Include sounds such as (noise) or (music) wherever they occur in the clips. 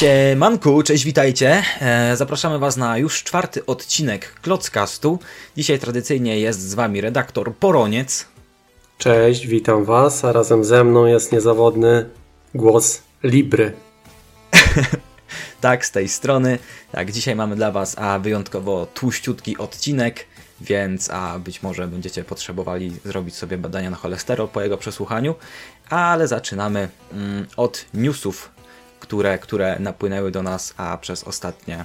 Siemanku, cześć, witajcie. E, zapraszamy Was na już czwarty odcinek Klockastu. Dzisiaj tradycyjnie jest z Wami redaktor Poroniec. Cześć, witam Was, a razem ze mną jest niezawodny głos Libry. (laughs) tak, z tej strony. Tak, dzisiaj mamy dla Was a wyjątkowo tłuściutki odcinek, więc a być może będziecie potrzebowali zrobić sobie badania na cholesterol po jego przesłuchaniu, ale zaczynamy mm, od newsów które, które napłynęły do nas, a przez ostatnie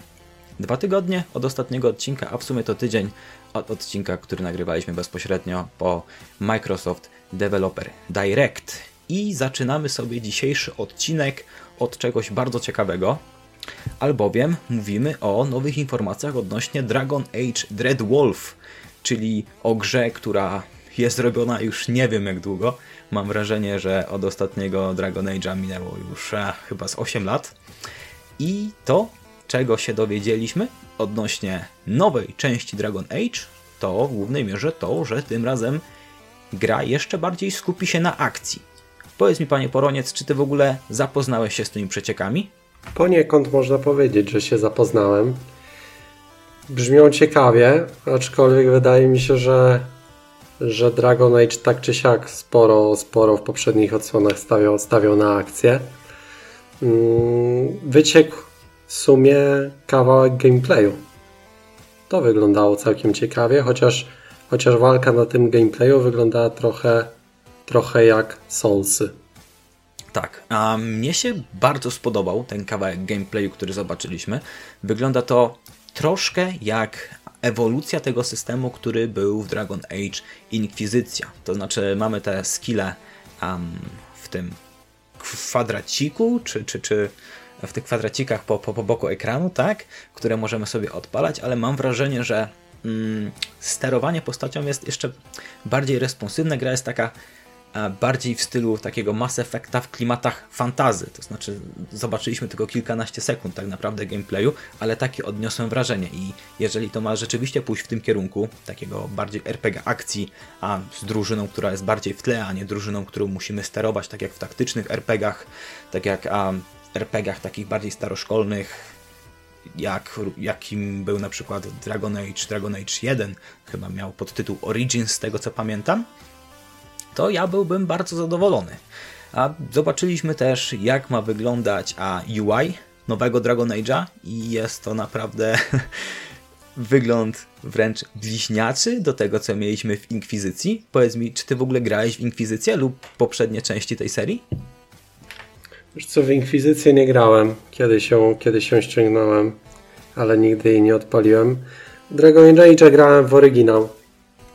dwa tygodnie od ostatniego odcinka, a w sumie to tydzień od odcinka, który nagrywaliśmy bezpośrednio po Microsoft Developer Direct. I zaczynamy sobie dzisiejszy odcinek od czegoś bardzo ciekawego, albowiem mówimy o nowych informacjach odnośnie Dragon Age Dreadwolf, czyli o grze, która jest robiona już nie wiem jak długo, Mam wrażenie, że od ostatniego Dragon Age'a minęło już a, chyba z 8 lat. I to, czego się dowiedzieliśmy odnośnie nowej części Dragon Age, to w głównej mierze to, że tym razem gra jeszcze bardziej skupi się na akcji. Powiedz mi, panie Poroniec, czy ty w ogóle zapoznałeś się z tymi przeciekami? Poniekąd można powiedzieć, że się zapoznałem. Brzmią ciekawie, aczkolwiek wydaje mi się, że że Dragon Age tak czy siak sporo, sporo w poprzednich odsłonach stawiał, stawiał na akcję. Mm, wyciekł w sumie kawałek gameplayu. To wyglądało całkiem ciekawie, chociaż, chociaż walka na tym gameplayu wyglądała trochę, trochę jak Soulsy. Tak, a mnie się bardzo spodobał ten kawałek gameplayu, który zobaczyliśmy. Wygląda to troszkę jak ewolucja tego systemu, który był w Dragon Age Inkwizycja. To znaczy mamy te skille um, w tym kwadraciku, czy, czy, czy w tych kwadracikach po, po, po boku ekranu, tak, które możemy sobie odpalać, ale mam wrażenie, że mm, sterowanie postacią jest jeszcze bardziej responsywne. Gra jest taka bardziej w stylu takiego Mass Effecta w klimatach fantazy. To znaczy, zobaczyliśmy tylko kilkanaście sekund tak naprawdę gameplayu, ale takie odniosłem wrażenie. I jeżeli to ma rzeczywiście pójść w tym kierunku, takiego bardziej RPG akcji, a z drużyną, która jest bardziej w tle, a nie drużyną, którą musimy sterować, tak jak w taktycznych RPGach, tak jak a, RPGach takich bardziej staroszkolnych, jak, jakim był na przykład Dragon Age, Dragon Age 1, chyba miał podtytuł Origins, z tego co pamiętam to ja byłbym bardzo zadowolony. A zobaczyliśmy też, jak ma wyglądać a UI nowego Dragon Age'a i jest to naprawdę (laughs) wygląd wręcz bliźniaczy do tego, co mieliśmy w Inkwizycji. Powiedz mi, czy ty w ogóle grałeś w Inkwizycję lub poprzednie części tej serii? Już co, w Inkwizycję nie grałem. Kiedyś się, kiedyś się ściągnąłem, ale nigdy jej nie odpaliłem. Dragon Age grałem w oryginał.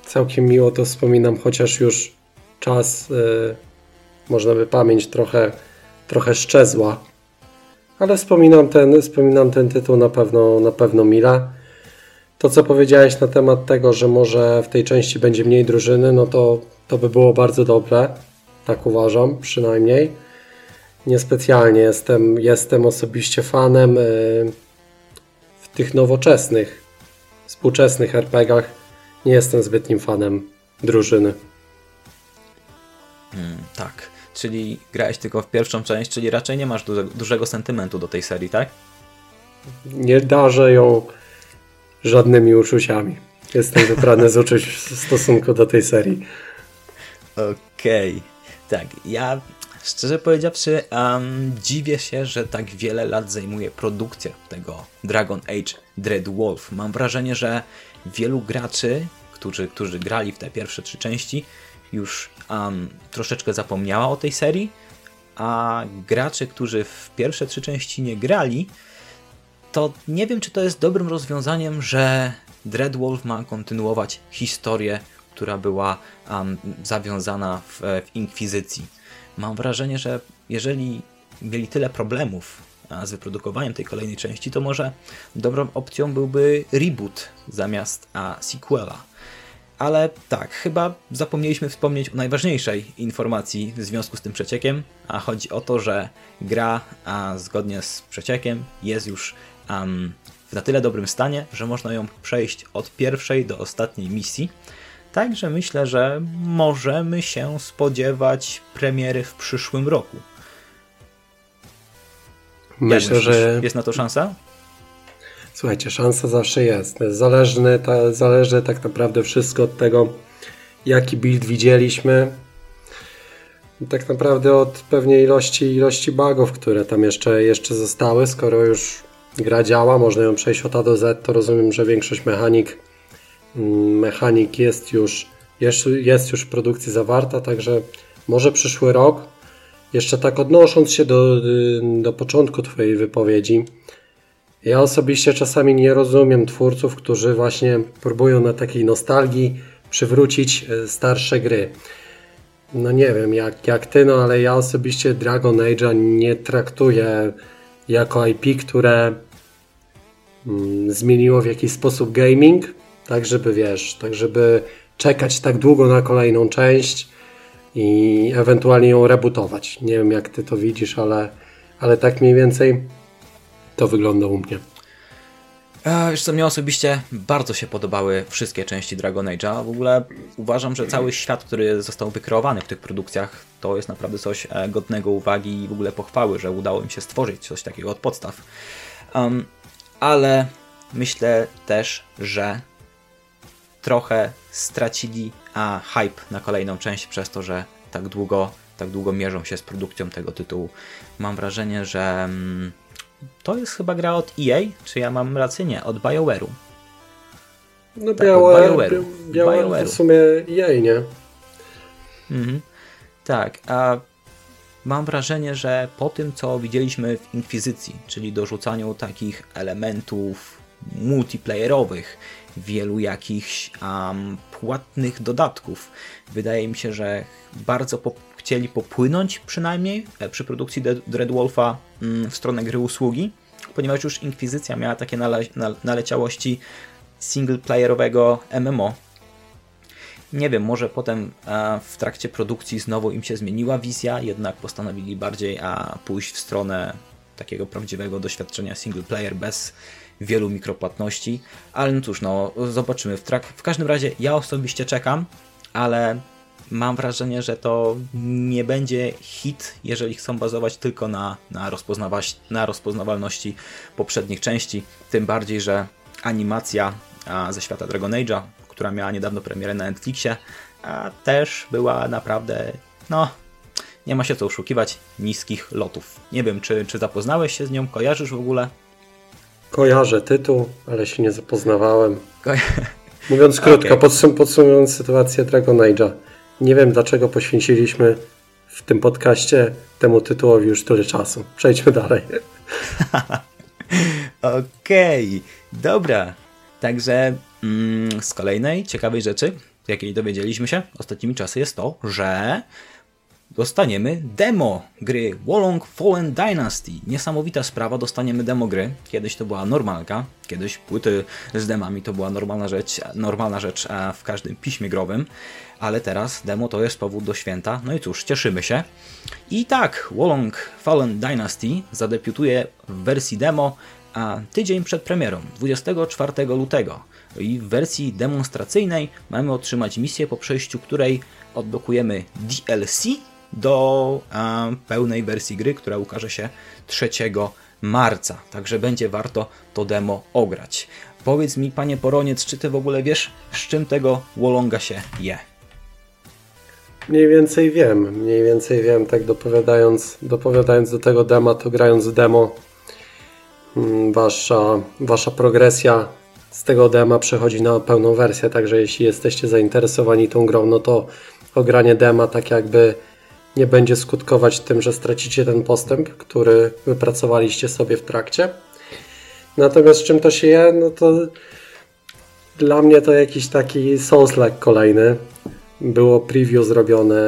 Całkiem miło to wspominam, chociaż już czas, y, można by pamięć trochę, trochę szczezła. Ale wspominam ten, wspominam ten tytuł na pewno, na pewno mile. To, co powiedziałeś na temat tego, że może w tej części będzie mniej drużyny, no to, to by było bardzo dobre. Tak uważam, przynajmniej. Niespecjalnie jestem, jestem osobiście fanem y, w tych nowoczesnych, współczesnych RPGach. Nie jestem zbytnim fanem drużyny. Hmm, tak. Czyli grałeś tylko w pierwszą część, czyli raczej nie masz duże, dużego sentymentu do tej serii, tak? Nie darzę ją żadnymi uczuciami. Jestem wybrany z uczuć w stosunku do tej serii. Okej. Okay. Tak, ja szczerze powiedziawszy um, dziwię się, że tak wiele lat zajmuje produkcja tego Dragon Age Dread Wolf. Mam wrażenie, że wielu graczy, którzy, którzy grali w te pierwsze trzy części, już um, troszeczkę zapomniała o tej serii, a gracze, którzy w pierwsze trzy części nie grali, to nie wiem, czy to jest dobrym rozwiązaniem, że Dreadwolf ma kontynuować historię, która była um, zawiązana w, w Inkwizycji. Mam wrażenie, że jeżeli mieli tyle problemów z wyprodukowaniem tej kolejnej części, to może dobrą opcją byłby reboot zamiast a, sequela. Ale tak, chyba zapomnieliśmy wspomnieć o najważniejszej informacji w związku z tym przeciekiem, a chodzi o to, że gra, a zgodnie z przeciekiem, jest już um, w na tyle dobrym stanie, że można ją przejść od pierwszej do ostatniej misji. Także myślę, że możemy się spodziewać premiery w przyszłym roku. Myślę, myślisz, że jest na to szansa? Słuchajcie, szansa zawsze jest. Zależny, ta, zależy tak naprawdę wszystko od tego, jaki build widzieliśmy. Tak naprawdę od pewnej ilości, ilości bugów, które tam jeszcze, jeszcze zostały. Skoro już gra działa, można ją przejść od A do Z, to rozumiem, że większość mechanik, mm, mechanik jest już, jest, jest już w produkcji zawarta, także może przyszły rok. Jeszcze tak odnosząc się do, do początku Twojej wypowiedzi, ja osobiście czasami nie rozumiem twórców, którzy właśnie próbują na takiej nostalgii przywrócić e, starsze gry. No nie wiem jak, jak ty, no ale ja osobiście Dragon Age'a nie traktuję jako IP, które mm, zmieniło w jakiś sposób gaming, tak żeby wiesz, tak żeby czekać tak długo na kolejną część i ewentualnie ją rebootować. Nie wiem jak ty to widzisz, ale, ale tak mniej więcej to wygląda u mnie. E, wiesz co, mnie osobiście bardzo się podobały wszystkie części Dragon Age'a. W ogóle uważam, że cały świat, który został wykreowany w tych produkcjach, to jest naprawdę coś e, godnego uwagi i w ogóle pochwały, że udało im się stworzyć coś takiego od podstaw. Um, ale myślę też, że trochę stracili a, hype na kolejną część przez to, że tak długo, tak długo mierzą się z produkcją tego tytułu. Mam wrażenie, że... Mm, to jest chyba gra od EA, czy ja mam rację? Nie, od BioWare'u. No tak, BioWare, BioWare'u. BioWare BioWare w sumie EA, nie? Mhm. Tak, a mam wrażenie, że po tym, co widzieliśmy w Inkwizycji, czyli dorzucaniu takich elementów multiplayerowych, wielu jakichś um, płatnych dodatków, wydaje mi się, że bardzo po chcieli popłynąć przynajmniej e, przy produkcji Dreadwolfa mm, w stronę gry usługi, ponieważ już Inkwizycja miała takie nale naleciałości singleplayerowego MMO. Nie wiem, może potem e, w trakcie produkcji znowu im się zmieniła wizja, jednak postanowili bardziej a, pójść w stronę takiego prawdziwego doświadczenia singleplayer bez wielu mikropłatności, ale no cóż, no zobaczymy. W, w każdym razie ja osobiście czekam, ale mam wrażenie, że to nie będzie hit, jeżeli chcą bazować tylko na, na, na rozpoznawalności poprzednich części. Tym bardziej, że animacja ze świata Dragon Age'a, która miała niedawno premierę na Netflixie, też była naprawdę, no, nie ma się co oszukiwać, niskich lotów. Nie wiem, czy, czy zapoznałeś się z nią, kojarzysz w ogóle? Kojarzę tytuł, ale się nie zapoznawałem. Ko Mówiąc krótko, (laughs) okay. podsum podsumując sytuację Dragon Age'a. Nie wiem, dlaczego poświęciliśmy w tym podcaście temu tytułowi już tyle czasu. Przejdźmy dalej. (laughs) Okej, okay. dobra. Także mm, z kolejnej ciekawej rzeczy, jakiej dowiedzieliśmy się ostatnimi czasy, jest to, że dostaniemy demo gry Wolong Fallen Dynasty. Niesamowita sprawa, dostaniemy demo gry. Kiedyś to była normalka, kiedyś płyty z demami to była normalna rzecz, normalna rzecz w każdym piśmie growym, ale teraz demo to jest powód do święta. No i cóż, cieszymy się. I tak, Wolong Fallen Dynasty zadebiutuje w wersji demo a tydzień przed premierą, 24 lutego. I w wersji demonstracyjnej mamy otrzymać misję, po przejściu której odblokujemy DLC do pełnej wersji gry, która ukaże się 3 marca. Także będzie warto to demo ograć. Powiedz mi, panie Poroniec, czy ty w ogóle wiesz, z czym tego Wolonga się je? Mniej więcej wiem, mniej więcej wiem, tak dopowiadając, dopowiadając do tego dema, to grając w demo, mm, wasza, wasza progresja z tego dema przechodzi na pełną wersję, także jeśli jesteście zainteresowani tą grą, no to ogranie dema tak jakby nie będzie skutkować tym, że stracicie ten postęp, który wypracowaliście sobie w trakcie. Natomiast czym to się je, no to dla mnie to jakiś taki Souls-like kolejny. Było preview zrobione,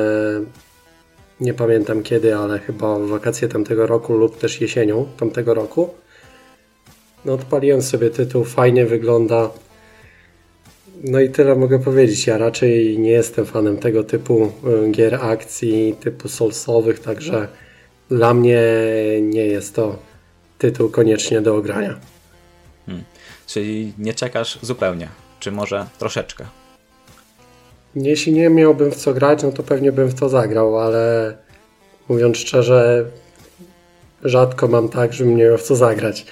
nie pamiętam kiedy, ale chyba w wakacje tamtego roku lub też jesienią tamtego roku. No odpaliłem sobie tytuł, fajnie wygląda. No i tyle mogę powiedzieć. Ja raczej nie jestem fanem tego typu y, gier akcji, typu Soulsowych, także dla mnie nie jest to tytuł koniecznie do ogrania. Hmm. Czyli nie czekasz zupełnie, czy może troszeczkę? Jeśli nie miałbym w co grać, no to pewnie bym w to zagrał, ale mówiąc szczerze, rzadko mam tak, że mnie w co zagrać.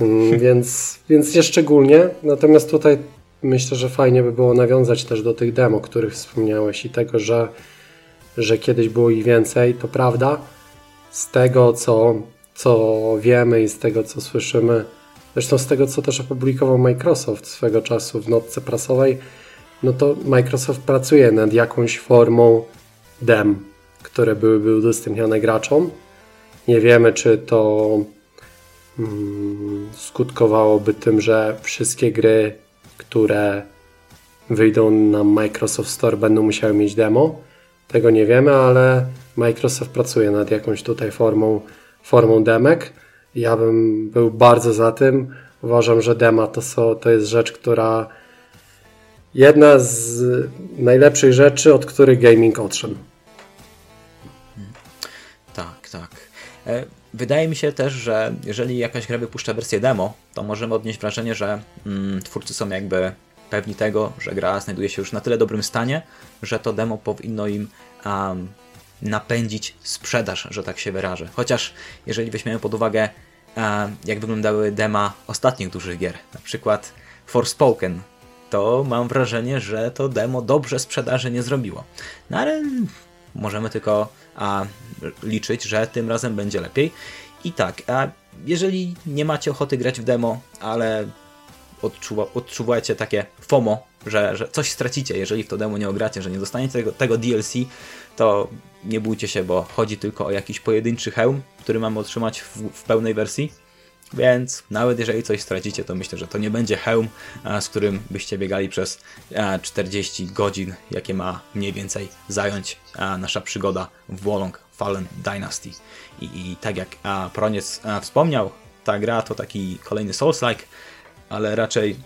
Mm, (laughs) więc, więc nie szczególnie. Natomiast tutaj myślę, że fajnie by było nawiązać też do tych demo, o których wspomniałeś i tego, że, że kiedyś było ich więcej, to prawda. Z tego, co, co wiemy i z tego, co słyszymy, zresztą z tego, co też opublikował Microsoft swego czasu w notce prasowej, no to Microsoft pracuje nad jakąś formą dem, które byłyby udostępniane graczom. Nie wiemy, czy to mm, skutkowałoby tym, że wszystkie gry, które wyjdą na Microsoft Store, będą musiały mieć demo. Tego nie wiemy, ale Microsoft pracuje nad jakąś tutaj formą, formą demek. Ja bym był bardzo za tym. Uważam, że dema to, są, to jest rzecz, która jedna z najlepszych rzeczy, od których gaming odszedł. Tak, tak. E, wydaje mi się też, że jeżeli jakaś gra wypuszcza wersję demo, to możemy odnieść wrażenie, że mm, twórcy są jakby pewni tego, że gra znajduje się już na tyle dobrym stanie, że to demo powinno im um, napędzić sprzedaż, że tak się wyrażę. Chociaż jeżeli weźmiemy pod uwagę, um, jak wyglądały dema ostatnich dużych gier, na przykład Forspoken, to mam wrażenie, że to demo dobrze sprzedaży nie zrobiło. No ale możemy tylko a, liczyć, że tym razem będzie lepiej. I tak, a jeżeli nie macie ochoty grać w demo, ale odczuwa, odczuwacie takie FOMO, że, że coś stracicie, jeżeli w to demo nie ogracie, że nie dostaniecie tego, tego DLC, to nie bójcie się, bo chodzi tylko o jakiś pojedynczy hełm, który mamy otrzymać w, w pełnej wersji więc nawet jeżeli coś stracicie, to myślę, że to nie będzie hełm, z którym byście biegali przez 40 godzin, jakie ma mniej więcej zająć nasza przygoda w Wolong Fallen Dynasty. I, i tak jak Proniec wspomniał, ta gra to taki kolejny Souls-like, ale raczej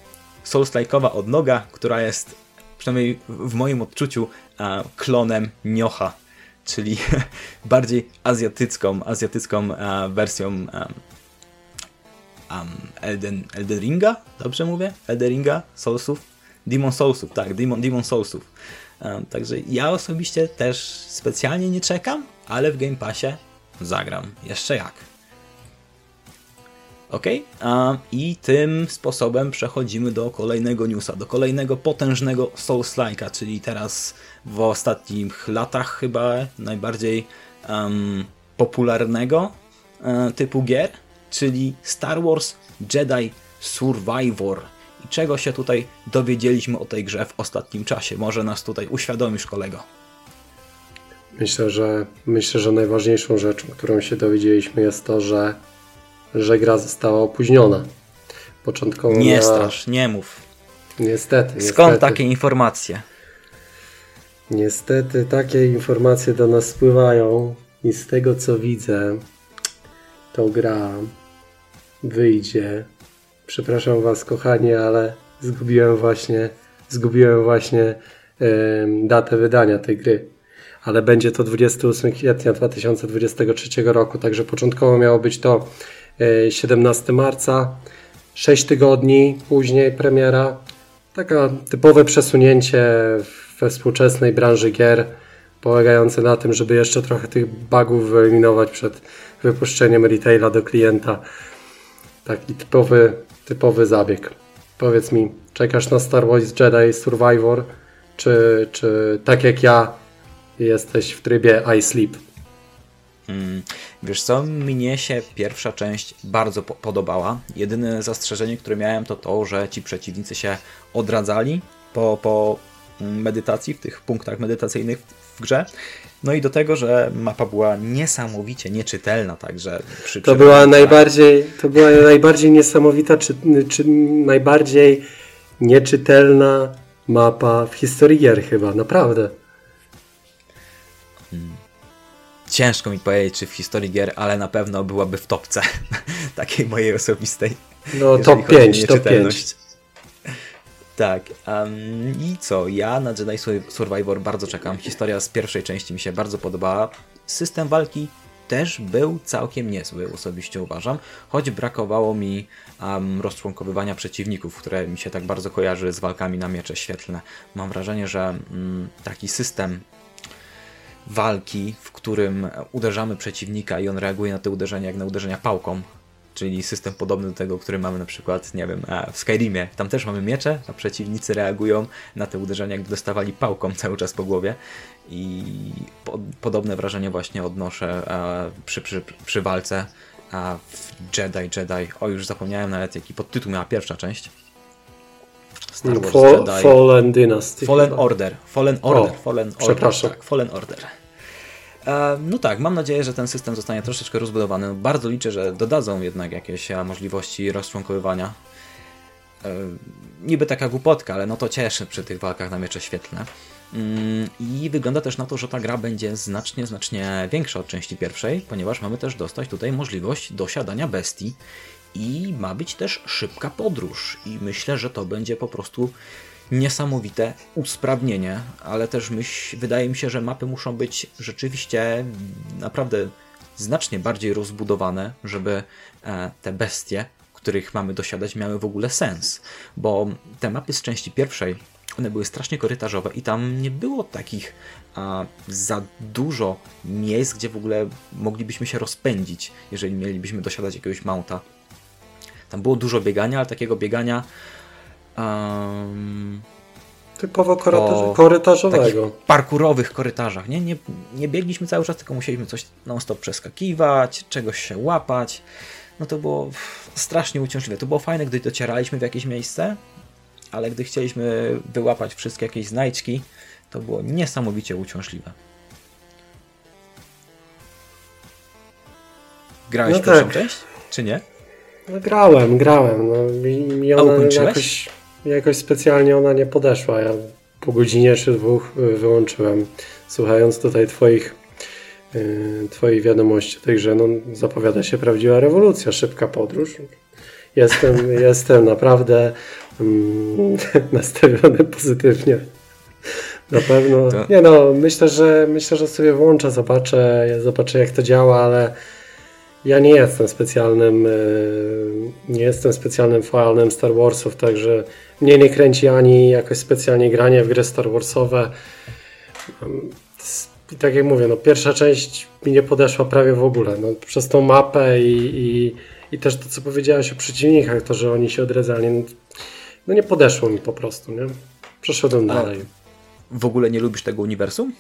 Souls-like'owa odnoga, która jest przynajmniej w moim odczuciu klonem Niocha, czyli (laughs) bardziej azjatycką, azjatycką wersją um, Elden, Elden Ringa, dobrze mówię? Elden Ringa, Soulsów? Demon Soulsów, tak, Demon, Demon Soulsów. Um, także ja osobiście też specjalnie nie czekam, ale w Game Passie zagram. Jeszcze jak. Ok, um, i tym sposobem przechodzimy do kolejnego newsa, do kolejnego potężnego Souls-like'a, czyli teraz w ostatnich latach chyba najbardziej popularnego um, typu gier, czyli Star Wars Jedi Survivor. I czego się tutaj dowiedzieliśmy o tej grze w ostatnim czasie? Może nas tutaj uświadomisz, kolego? Myślę, że myślę, że najważniejszą rzeczą, którą się dowiedzieliśmy jest to, że, że gra została opóźniona. Początkowo Nie miała... strasz, nie mów. Niestety. Skąd niestety. takie informacje? Niestety takie informacje do nas spływają i z tego co widzę, to gra wyjdzie. Przepraszam Was, kochanie, ale zgubiłem właśnie, zgubiłem właśnie datę wydania tej gry. Ale będzie to 28 kwietnia 2023 roku, także początkowo miało być to 17 e, marca. 6 tygodni później premiera. Taka typowe przesunięcie we współczesnej branży gier, polegające na tym, żeby jeszcze trochę tych bugów wyeliminować przed wypuszczeniem retaila do klienta. Taki typowy, typowy zabieg. Powiedz mi, czekasz na Star Wars Jedi Survivor, czy, czy tak jak ja jesteś w trybie I Sleep? Hmm. Wiesz co, mnie się pierwsza część bardzo po podobała. Jedyne zastrzeżenie, które miałem to to, że ci przeciwnicy się odradzali po, po medytacji, w tych punktach medytacyjnych w grze. No i do tego, że mapa była niesamowicie nieczytelna, także przy to była najbardziej To była najbardziej niesamowita, czy, czy najbardziej nieczytelna mapa w historii gier chyba, naprawdę. Hmm. Ciężko mi powiedzieć, czy w historii gier, ale na pewno byłaby w topce (laughs) takiej mojej osobistej. No top 5, top 5. Tak. Um, I co? Ja na Jedi Survivor bardzo czekam. Historia z pierwszej części mi się bardzo podobała. System walki też był całkiem niezły, osobiście uważam, choć brakowało mi um, rozczłonkowywania przeciwników, które mi się tak bardzo kojarzy z walkami na miecze świetlne. Mam wrażenie, że um, taki system walki, w którym uderzamy przeciwnika i on reaguje na te uderzenia jak na uderzenia pałką. Czyli system podobny do tego, który mamy na przykład, nie wiem, w Skyrimie. Tam też mamy miecze, a przeciwnicy reagują na te uderzenia, jakby dostawali pałką cały czas po głowie. I po, podobne wrażenie właśnie odnoszę przy, przy, przy walce a w Jedi, Jedi. O, już zapomniałem nawet jaki podtytuł miała pierwsza część. Star Wars Fall, Jedi. Fallen Dynasty. Fallen Order. Fallen Order. O, Fallen Order. Przepraszam. Tak, Fallen Order. E, no tak, mam nadzieję, że ten system zostanie troszeczkę rozbudowany. Bardzo liczę, że dodadzą jednak jakieś e, możliwości rozczłonkowywania. E, niby taka głupotka, ale no to cieszy przy tych walkach na miecze świetlne. Mm, I wygląda też na to, że ta gra będzie znacznie, znacznie większa od części pierwszej, ponieważ mamy też dostać tutaj możliwość dosiadania bestii i ma być też szybka podróż. I myślę, że to będzie po prostu niesamowite usprawnienie, ale też myśl, wydaje mi się, że mapy muszą być rzeczywiście naprawdę znacznie bardziej rozbudowane, żeby e, te bestie, których mamy dosiadać, miały w ogóle sens. Bo te mapy z części pierwszej, one były strasznie korytarzowe i tam nie było takich a, za dużo miejsc, gdzie w ogóle moglibyśmy się rozpędzić, jeżeli mielibyśmy dosiadać jakiegoś mounta. Tam było dużo biegania, ale takiego biegania Um, Typowo korytarz, korytarzowego. parkurowych korytarzach. Nie? Nie, nie biegliśmy cały czas, tylko musieliśmy coś non-stop przeskakiwać, czegoś się łapać. No to było strasznie uciążliwe. To było fajne, gdy docieraliśmy w jakieś miejsce, ale gdy chcieliśmy wyłapać wszystkie jakieś znajdźki, to było niesamowicie uciążliwe. Grałeś no w pierwszą tak. część, czy nie? No grałem, grałem. No, mi, mi ona jakoś jakoś specjalnie ona nie podeszła. Ja po godzinie czy dwóch y, wyłączyłem. Słuchając tutaj Twoich, yy, twoich wiadomości, także no, zapowiada się prawdziwa rewolucja, szybka podróż. Jestem, (laughs) jestem naprawdę mm, (laughs) nastawiony pozytywnie. Na pewno. Nie no, myślę, że myślę, że sobie włączę, zobaczę, zobaczę jak to działa, ale ja nie jestem specjalnym y, nie jestem specjalnym fanem Star Warsów, także mnie nie kręci ani jakoś specjalnie granie w gry Star Warsowe. I tak jak mówię, no pierwsza część mi nie podeszła prawie w ogóle. No, przez tą mapę i, i, i też to, co powiedziałeś o przeciwnikach, to, że oni się odradzali, no, no nie podeszło mi po prostu, nie? Przeszedłem A dalej. W ogóle nie lubisz tego uniwersum?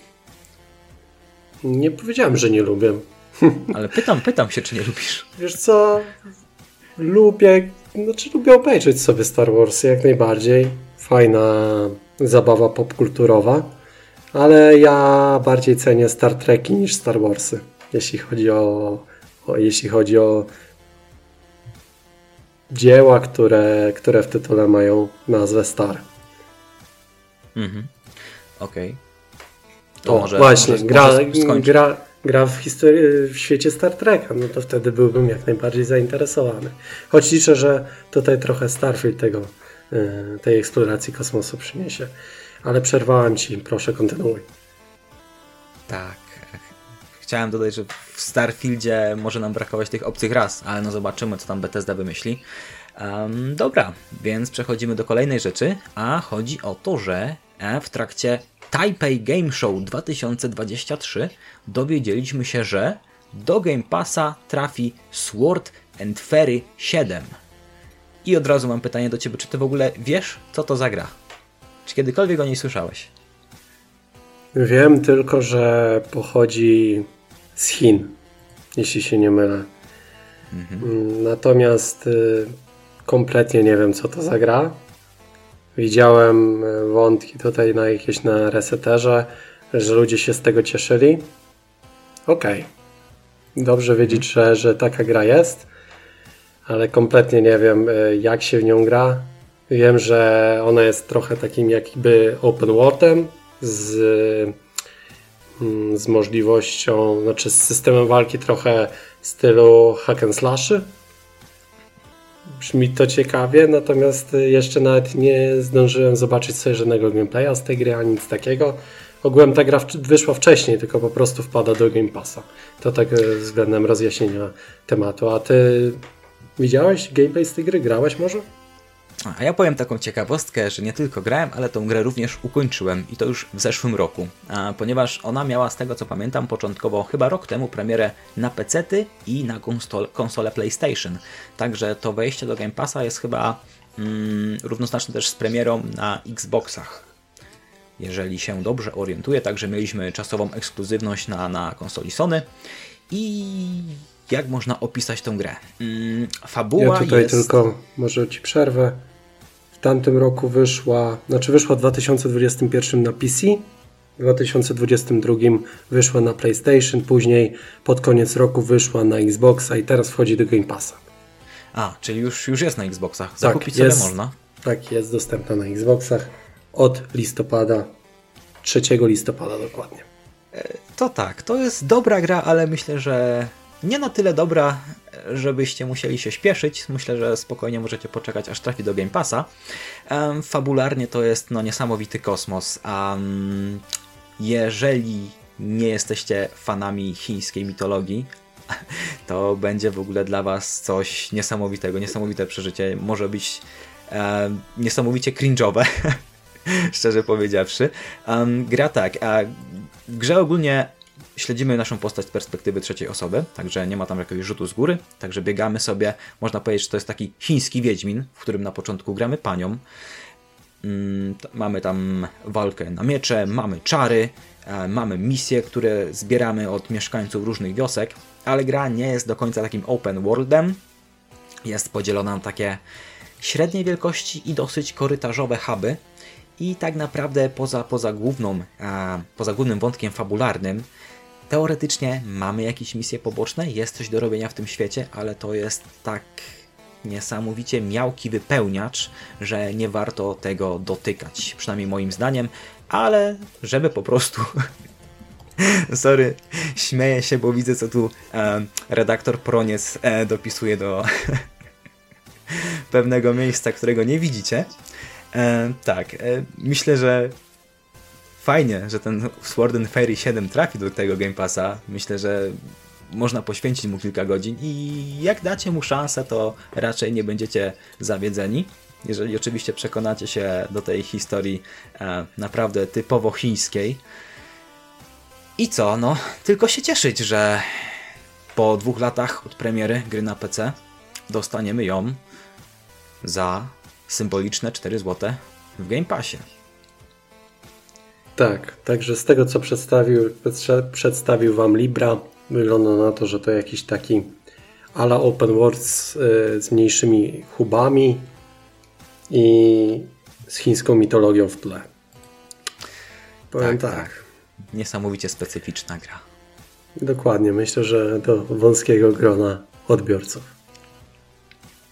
Nie powiedziałem, że nie lubię. (laughs) Ale pytam, pytam się, czy nie lubisz. Wiesz co? Lubię znaczy lubię obejrzeć sobie Star Wars jak najbardziej. Fajna zabawa popkulturowa, ale ja bardziej cenię Star Treki niż Star Warsy, jeśli chodzi o, o jeśli chodzi o dzieła, które, które w tytule mają nazwę Star. Mhm. Okej. Okay. O, może, właśnie, może, gra, gra, gra w, historii, w świecie Star Treka, no to wtedy byłbym jak najbardziej zainteresowany. Choć liczę, że tutaj trochę Starfield tego, e, tej eksploracji kosmosu przyniesie. Ale przerwałem Ci, proszę kontynuuj. Tak. Chciałem dodać, że w Starfieldzie może nam brakować tych obcych ras, ale no zobaczymy, co tam Bethesda wymyśli. Um, dobra, więc przechodzimy do kolejnej rzeczy, a chodzi o to, że e, w trakcie Taipei Game Show 2023 dowiedzieliśmy się, że do Game Passa trafi Sword and Fairy 7. I od razu mam pytanie do Ciebie, czy Ty w ogóle wiesz, co to za gra? Czy kiedykolwiek o niej słyszałeś? Wiem tylko, że pochodzi z Chin, jeśli się nie mylę. Mhm. Natomiast y, kompletnie nie wiem, co to za gra. Widziałem e, wątki tutaj na jakieś na reseterze, że ludzie się z tego cieszyli. Okej. Okay. Dobrze wiedzieć, że, że taka gra jest, ale kompletnie nie wiem, e, jak się w nią gra. Wiem, że ona jest trochę takim jakby open worldem z, mm, z możliwością, znaczy z systemem walki trochę stylu hack and slashy Brzmi to ciekawie, natomiast jeszcze nawet nie zdążyłem zobaczyć sobie żadnego gameplaya z tej gry, ani nic takiego. Ogółem ta gra wyszła wcześniej, tylko po prostu wpada do Game Passa. To tak e, względem rozjaśnienia tematu. A ty widziałeś gameplay z tej gry? Grałeś może? A ja powiem taką ciekawostkę, że nie tylko grałem, ale tą grę również ukończyłem i to już w zeszłym roku, ponieważ ona miała z tego co pamiętam początkowo chyba rok temu premierę na PC-ty i na konsol konsolę PlayStation. Także to wejście do Game Passa jest chyba mm, równoznaczne też z premierą na Xboxach. Jeżeli się dobrze orientuję, także mieliśmy czasową ekskluzywność na, na konsoli Sony i jak można opisać tę grę? Mm, fabuła Ja tutaj jest... tylko, może Ci przerwę. W tamtym roku wyszła, znaczy wyszła w 2021 na PC, w 2022 wyszła na PlayStation, później pod koniec roku wyszła na Xboxa i teraz wchodzi do Game Passa. A, czyli już, już jest na Xboxach. Zakupić tak, jest, można. Tak, jest dostępna na Xboxach od listopada, 3 listopada dokładnie. To tak, to jest dobra gra, ale myślę, że nie na tyle dobra, żebyście musieli się śpieszyć. Myślę, że spokojnie możecie poczekać, aż trafi do Game Passa. Fabularnie to jest no, niesamowity kosmos. Um, jeżeli nie jesteście fanami chińskiej mitologii, (laughs) to będzie w ogóle dla Was coś niesamowitego, niesamowite przeżycie. Może być um, niesamowicie cringe'owe, (laughs) szczerze powiedziawszy. Um, gra tak, a w grze ogólnie śledzimy naszą postać z perspektywy trzeciej osoby, także nie ma tam jakiegoś rzutu z góry, także biegamy sobie, można powiedzieć, że to jest taki chiński wiedźmin, w którym na początku gramy panią. Mm, mamy tam walkę na miecze, mamy czary, e, mamy misje, które zbieramy od mieszkańców różnych wiosek, ale gra nie jest do końca takim open worldem. Jest podzielona na takie średniej wielkości i dosyć korytarzowe huby. I tak naprawdę poza, poza, główną, a, poza głównym wątkiem fabularnym Teoretycznie mamy jakieś misje poboczne, jest coś do robienia w tym świecie, ale to jest tak niesamowicie miałki wypełniacz, że nie warto tego dotykać, przynajmniej moim zdaniem, ale żeby po prostu (laughs) Sorry, śmieję się, bo widzę, co tu e, redaktor Proniec e, dopisuje do (laughs) pewnego miejsca, którego nie widzicie. E, tak, e, myślę, że fajnie, że ten Sword and Fairy 7 trafi do tego Game Passa. Myślę, że można poświęcić mu kilka godzin i jak dacie mu szansę, to raczej nie będziecie zawiedzeni. Jeżeli oczywiście przekonacie się do tej historii e, naprawdę typowo chińskiej. I co, no, tylko się cieszyć, że po dwóch latach od premiery gry na PC dostaniemy ją za symboliczne 4 zł w Game Passie. Tak, także z tego co przedstawił, przedstawił Wam Libra, wygląda na to, że to jakiś taki ala open world z, y, z mniejszymi hubami i z chińską mitologią w tle. Powiem tak, tak. tak. Niesamowicie specyficzna gra. Dokładnie, myślę, że do wąskiego grona odbiorców.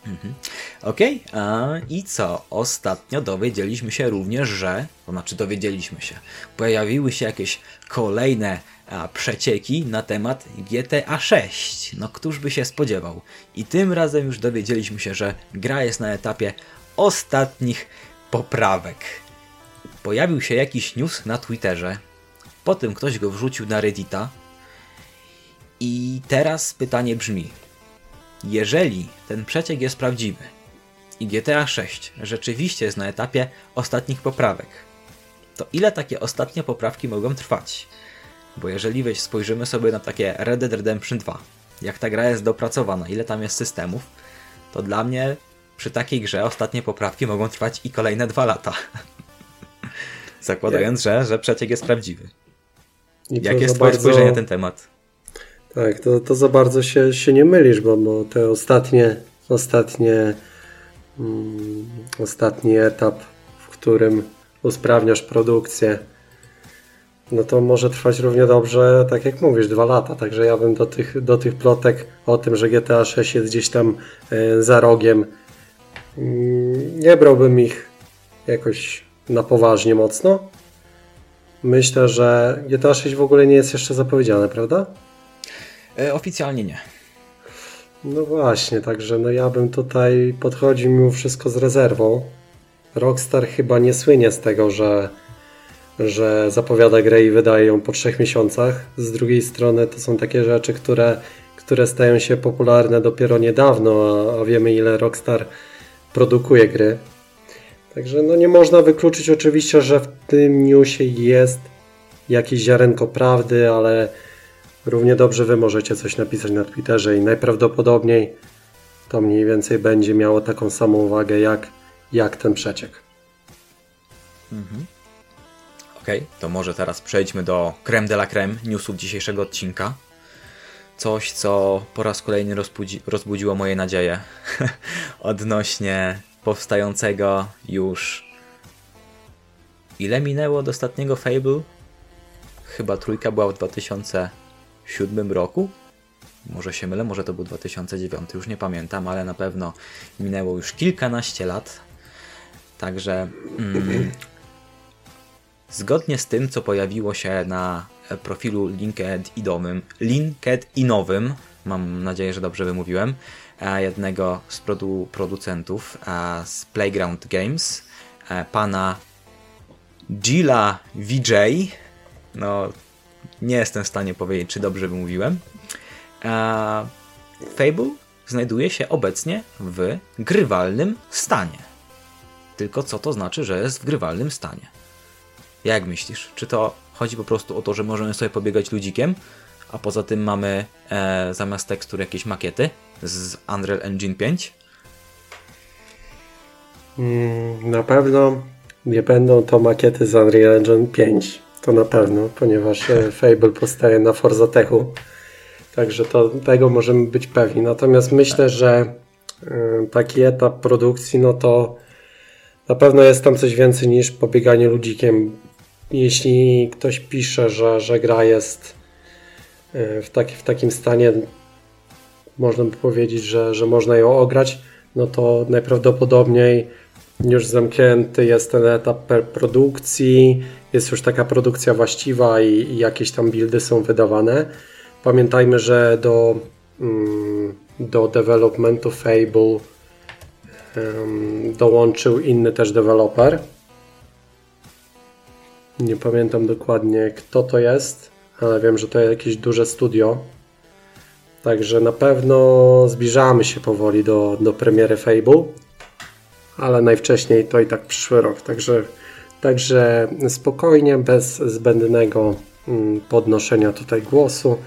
Mhm. Okej, okay. i co? Ostatnio dowiedzieliśmy się również, że, to znaczy dowiedzieliśmy się, pojawiły się jakieś kolejne a, przecieki na temat GTA 6. No któż by się spodziewał? I tym razem już dowiedzieliśmy się, że gra jest na etapie ostatnich poprawek. Pojawił się jakiś news na Twitterze, potem ktoś go wrzucił na Reddita i teraz pytanie brzmi, jeżeli ten przeciek jest prawdziwy i GTA 6 rzeczywiście jest na etapie ostatnich poprawek, to ile takie ostatnie poprawki mogą trwać? Bo jeżeli weź spojrzymy sobie na takie Red Dead Redemption 2, jak ta gra jest dopracowana, ile tam jest systemów, to dla mnie przy takiej grze ostatnie poprawki mogą trwać i kolejne dwa lata. (laughs) Zakładając, że, że przeciek jest prawdziwy. Jakie jest twoje bardzo... spojrzenie na ten temat? Tak, to, to za bardzo się, się nie mylisz, bo, bo te ostatnie, ostatnie, um, ostatni etap, w którym usprawniasz produkcję, no to może trwać równie dobrze, tak jak mówisz, dwa lata. Także ja bym do tych, do tych plotek o tym, że GTA 6 jest gdzieś tam e, za rogiem, mm, nie brałbym ich jakoś na poważnie mocno. Myślę, że GTA 6 w ogóle nie jest jeszcze zapowiedziane, prawda? E, oficjalnie nie. No właśnie, także no ja bym tutaj podchodził mimo wszystko z rezerwą. Rockstar chyba nie słynie z tego, że, że zapowiada grę i wydaje ją po trzech miesiącach. Z drugiej strony to są takie rzeczy, które, które stają się popularne dopiero niedawno, a, a wiemy ile Rockstar produkuje gry. Także no nie można wykluczyć oczywiście, że w tym newsie jest jakieś ziarenko prawdy, ale równie dobrze wy możecie coś napisać na Twitterze i najprawdopodobniej to mniej więcej będzie miało taką samą wagę jak, jak ten przeciek. Mhm. Okay, to może teraz przejdźmy do creme de la creme newsów dzisiejszego odcinka. Coś, co po raz kolejny rozbudzi rozbudziło moje nadzieje (laughs) odnośnie powstającego już. Ile minęło od ostatniego Fable? Chyba trójka była w 2007 roku? Może się mylę, może to był 2009, już nie pamiętam, ale na pewno minęło już kilkanaście lat. Także mm, zgodnie z tym, co pojawiło się na profilu LinkedInowym, LinkedInowym, mam nadzieję, że dobrze wymówiłem, e, jednego z produ producentów e, z Playground Games, e, pana Gila VJ. No, nie jestem w stanie powiedzieć, czy dobrze wymówiłem. Fable znajduje się obecnie w grywalnym stanie. Tylko co to znaczy, że jest w grywalnym stanie? Jak myślisz? Czy to chodzi po prostu o to, że możemy sobie pobiegać ludzikiem, a poza tym mamy e, zamiast tekstur jakieś makiety z Unreal Engine 5? Mm, na pewno nie będą to makiety z Unreal Engine 5. To na pewno, ponieważ e, Fable powstaje na Forza Techu. Także to, tego możemy być pewni. Natomiast myślę, że e, taki etap produkcji, no to na pewno jest tam coś więcej niż pobieganie ludzikiem. Jeśli ktoś pisze, że, że gra jest e, w, taki, w takim stanie, można by powiedzieć, że, że można ją ograć, no to najprawdopodobniej już zamknięty jest ten etap produkcji, jest już taka produkcja właściwa i, i jakieś tam buildy są wydawane. Pamiętajmy, że do, mm, do developmentu Fable dołączył inny też deweloper. Nie pamiętam dokładnie kto to jest, ale wiem, że to jest jakieś duże studio. Także na pewno zbliżamy się powoli do, do premiery Fable, ale najwcześniej to i tak przyszły rok. Także, także spokojnie, bez zbędnego mm, podnoszenia tutaj głosu,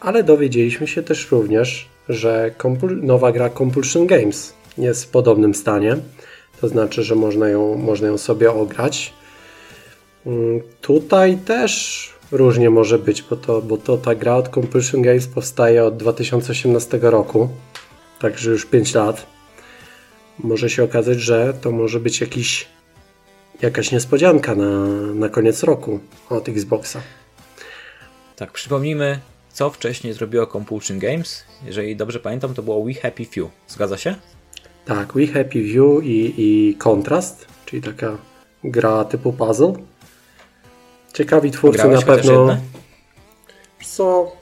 ale dowiedzieliśmy się też również, że nowa gra Compulsion Games jest w podobnym stanie. To znaczy, że można ją, można ją sobie ograć. Mm, tutaj też różnie może być, bo to, bo to ta gra od Compulsion Games powstaje od 2018 roku, także już 5 lat. Może się okazać, że to może być jakiś, jakaś niespodzianka na, na koniec roku od Xboxa. Tak, przypomnijmy, co wcześniej zrobiło Compulsion Games. Jeżeli dobrze pamiętam, to było We Happy Few. Zgadza się? Tak, We Happy View i, i Contrast, czyli taka gra typu puzzle. Ciekawi twórcy Grałeś na pewno. Co?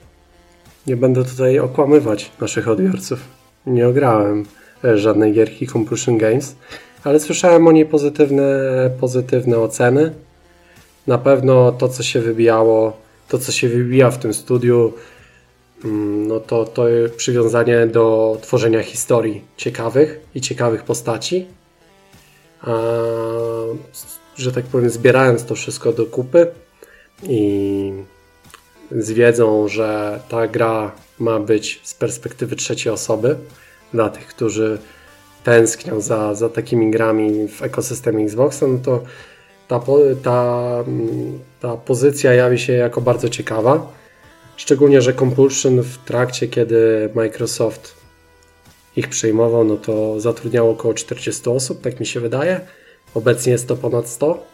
Nie będę tutaj okłamywać naszych odbiorców. Nie ograłem żadnej gierki Compulsion Games, ale słyszałem o niej pozytywne, pozytywne oceny. Na pewno to, co się wybijało, to, co się wybija w tym studiu, Mm, no to, to przywiązanie do tworzenia historii ciekawych i ciekawych postaci. A, że tak powiem, zbierając to wszystko do kupy i z wiedzą, że ta gra ma być z perspektywy trzeciej osoby dla tych, którzy tęsknią za, za takimi grami w ekosystemie Xboxa, no to ta, ta, ta pozycja jawi się jako bardzo ciekawa. Szczególnie, że Compulsion w trakcie, kiedy Microsoft ich przejmował, no to zatrudniało około 40 osób, tak mi się wydaje. Obecnie jest to ponad 100,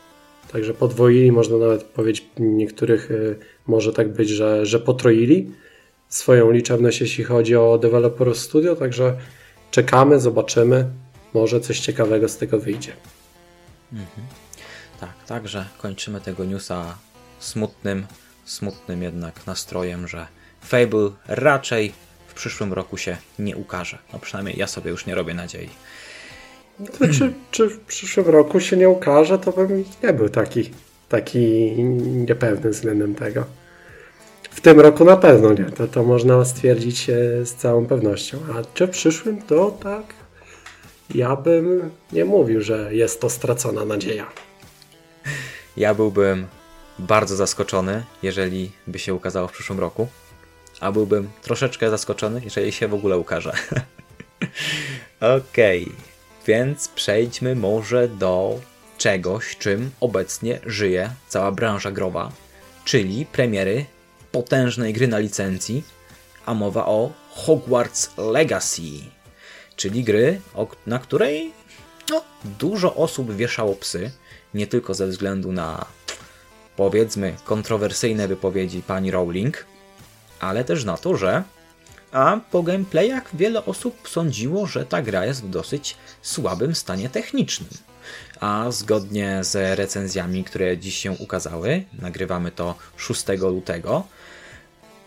także podwoili, można nawet powiedzieć, niektórych y, może tak być, że, że potroili swoją liczebność, jeśli chodzi o developerów studio, także czekamy, zobaczymy, może coś ciekawego z tego wyjdzie. Mhm. Tak, także kończymy tego newsa smutnym smutnym jednak nastrojem, że Fable raczej w przyszłym roku się nie ukaże. No przynajmniej ja sobie już nie robię nadziei. To czy, czy w przyszłym roku się nie ukaże, to bym nie był taki, taki niepewny względem tego. W tym roku na pewno nie, to, to można stwierdzić z całą pewnością. A czy w przyszłym, to tak ja bym nie mówił, że jest to stracona nadzieja. Ja byłbym bardzo zaskoczony, jeżeli by się ukazało w przyszłym roku, a byłbym troszeczkę zaskoczony, jeżeli się w ogóle ukaże. (laughs) Okej, okay. więc przejdźmy może do czegoś, czym obecnie żyje cała branża growa, czyli premiery potężnej gry na licencji, a mowa o Hogwarts Legacy, czyli gry, na której no, dużo osób wieszało psy, nie tylko ze względu na powiedzmy kontrowersyjne wypowiedzi pani Rowling, ale też na to, że a po gameplayach wiele osób sądziło, że ta gra jest w dosyć słabym stanie technicznym. A zgodnie z recenzjami, które dziś się ukazały, nagrywamy to 6 lutego,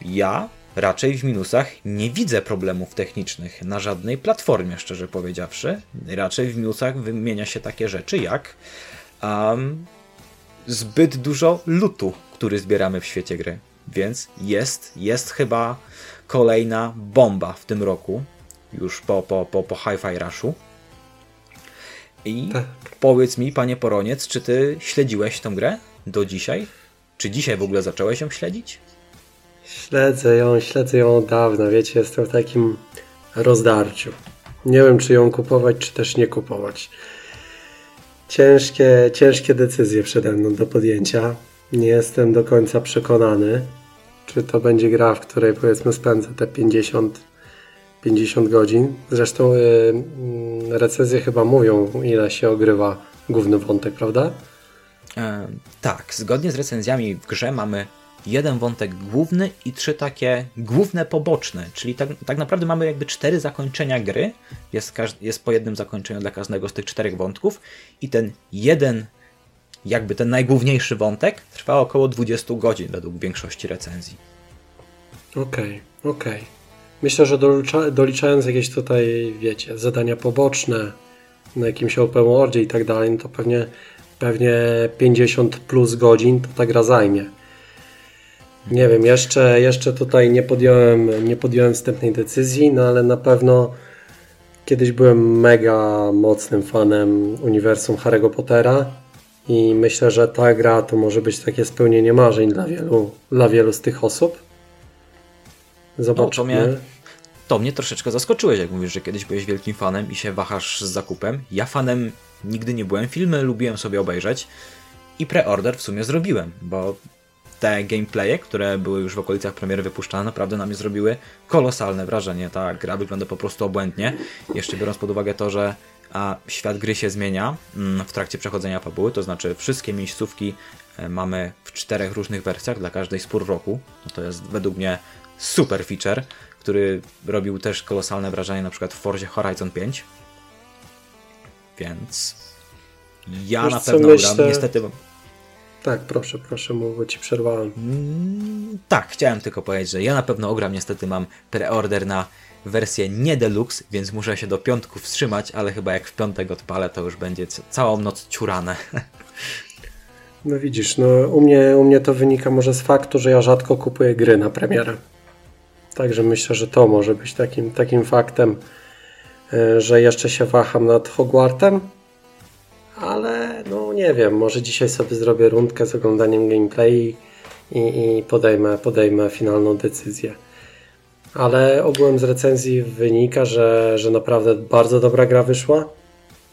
ja raczej w minusach nie widzę problemów technicznych na żadnej platformie, szczerze powiedziawszy. Raczej w minusach wymienia się takie rzeczy jak um, zbyt dużo lutu, który zbieramy w świecie gry. Więc jest, jest chyba kolejna bomba w tym roku, już po, po, po, po Hi-Fi Rushu. I tak. powiedz mi, panie Poroniec, czy ty śledziłeś tę grę do dzisiaj? Czy dzisiaj w ogóle zacząłeś ją śledzić? Śledzę ją, śledzę ją od dawna, wiecie, jestem w takim rozdarciu. Nie wiem, czy ją kupować, czy też nie kupować. Ciężkie, ciężkie decyzje przede mną do podjęcia. Nie jestem do końca przekonany, czy to będzie gra, w której powiedzmy spędzę te 50, 50 godzin. Zresztą yy, recenzje chyba mówią, ile się ogrywa główny wątek, prawda? E, tak, zgodnie z recenzjami w grze mamy jeden wątek główny i trzy takie główne poboczne, czyli tak, tak naprawdę mamy jakby cztery zakończenia gry, jest, jest po jednym zakończeniu dla każdego z tych czterech wątków i ten jeden, jakby ten najgłówniejszy wątek trwa około 20 godzin według większości recenzji. Okej, okay, okej. Okay. Myślę, że dolicza, doliczając jakieś tutaj, wiecie, zadania poboczne na jakimś open worldzie i tak dalej, no to pewnie, pewnie 50 plus godzin to ta gra zajmie. Nie wiem, jeszcze, jeszcze tutaj nie podjąłem, nie podjąłem wstępnej decyzji, no ale na pewno kiedyś byłem mega mocnym fanem uniwersum Harry'ego Pottera i myślę, że ta gra to może być takie spełnienie marzeń dla wielu, dla wielu z tych osób. Zobaczymy. No, to, mnie, to mnie troszeczkę zaskoczyłeś, jak mówisz, że kiedyś byłeś wielkim fanem i się wahasz z zakupem. Ja fanem nigdy nie byłem, filmy lubiłem sobie obejrzeć i preorder w sumie zrobiłem, bo te gameplaye, które były już w okolicach premiery wypuszczane, naprawdę na mnie zrobiły kolosalne wrażenie. Ta gra wygląda po prostu obłędnie. Jeszcze biorąc pod uwagę to, że a świat gry się zmienia mm, w trakcie przechodzenia fabuły, to znaczy wszystkie miejscówki e, mamy w czterech różnych wersjach dla każdej z pór roku. No to jest według mnie super feature, który robił też kolosalne wrażenie na przykład w Forzie Horizon 5. Więc ja Wiesz, na pewno myślę... gram. Niestety tak, proszę, proszę, bo ci przerwałem. Mm, tak, chciałem tylko powiedzieć, że ja na pewno ogram, niestety mam preorder na wersję nie deluxe, więc muszę się do piątku wstrzymać, ale chyba jak w piątek odpalę, to już będzie całą noc ciurane. (laughs) No widzisz, no u mnie, u mnie to wynika może z faktu, że ja rzadko kupuję gry na premierę. Także myślę, że to może być takim, takim faktem, e, że jeszcze się waham nad Hogwartem, nie wiem, może dzisiaj sobie zrobię rundkę z oglądaniem gameplay i, i podejmę, podejmę finalną decyzję. Ale ogółem z recenzji wynika, że, że naprawdę bardzo dobra gra wyszła.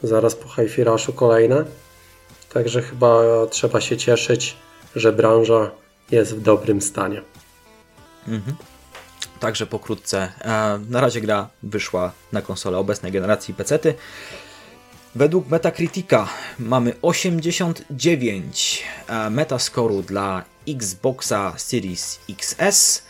Zaraz po Hi-Fi Rushu kolejna. Także chyba trzeba się cieszyć, że branża jest w dobrym stanie. Mhm. Także pokrótce. E, na razie gra wyszła na konsolę obecnej generacji PC-ty. Według Metacritica mamy 89 e, metaskoru dla Xboxa Series XS.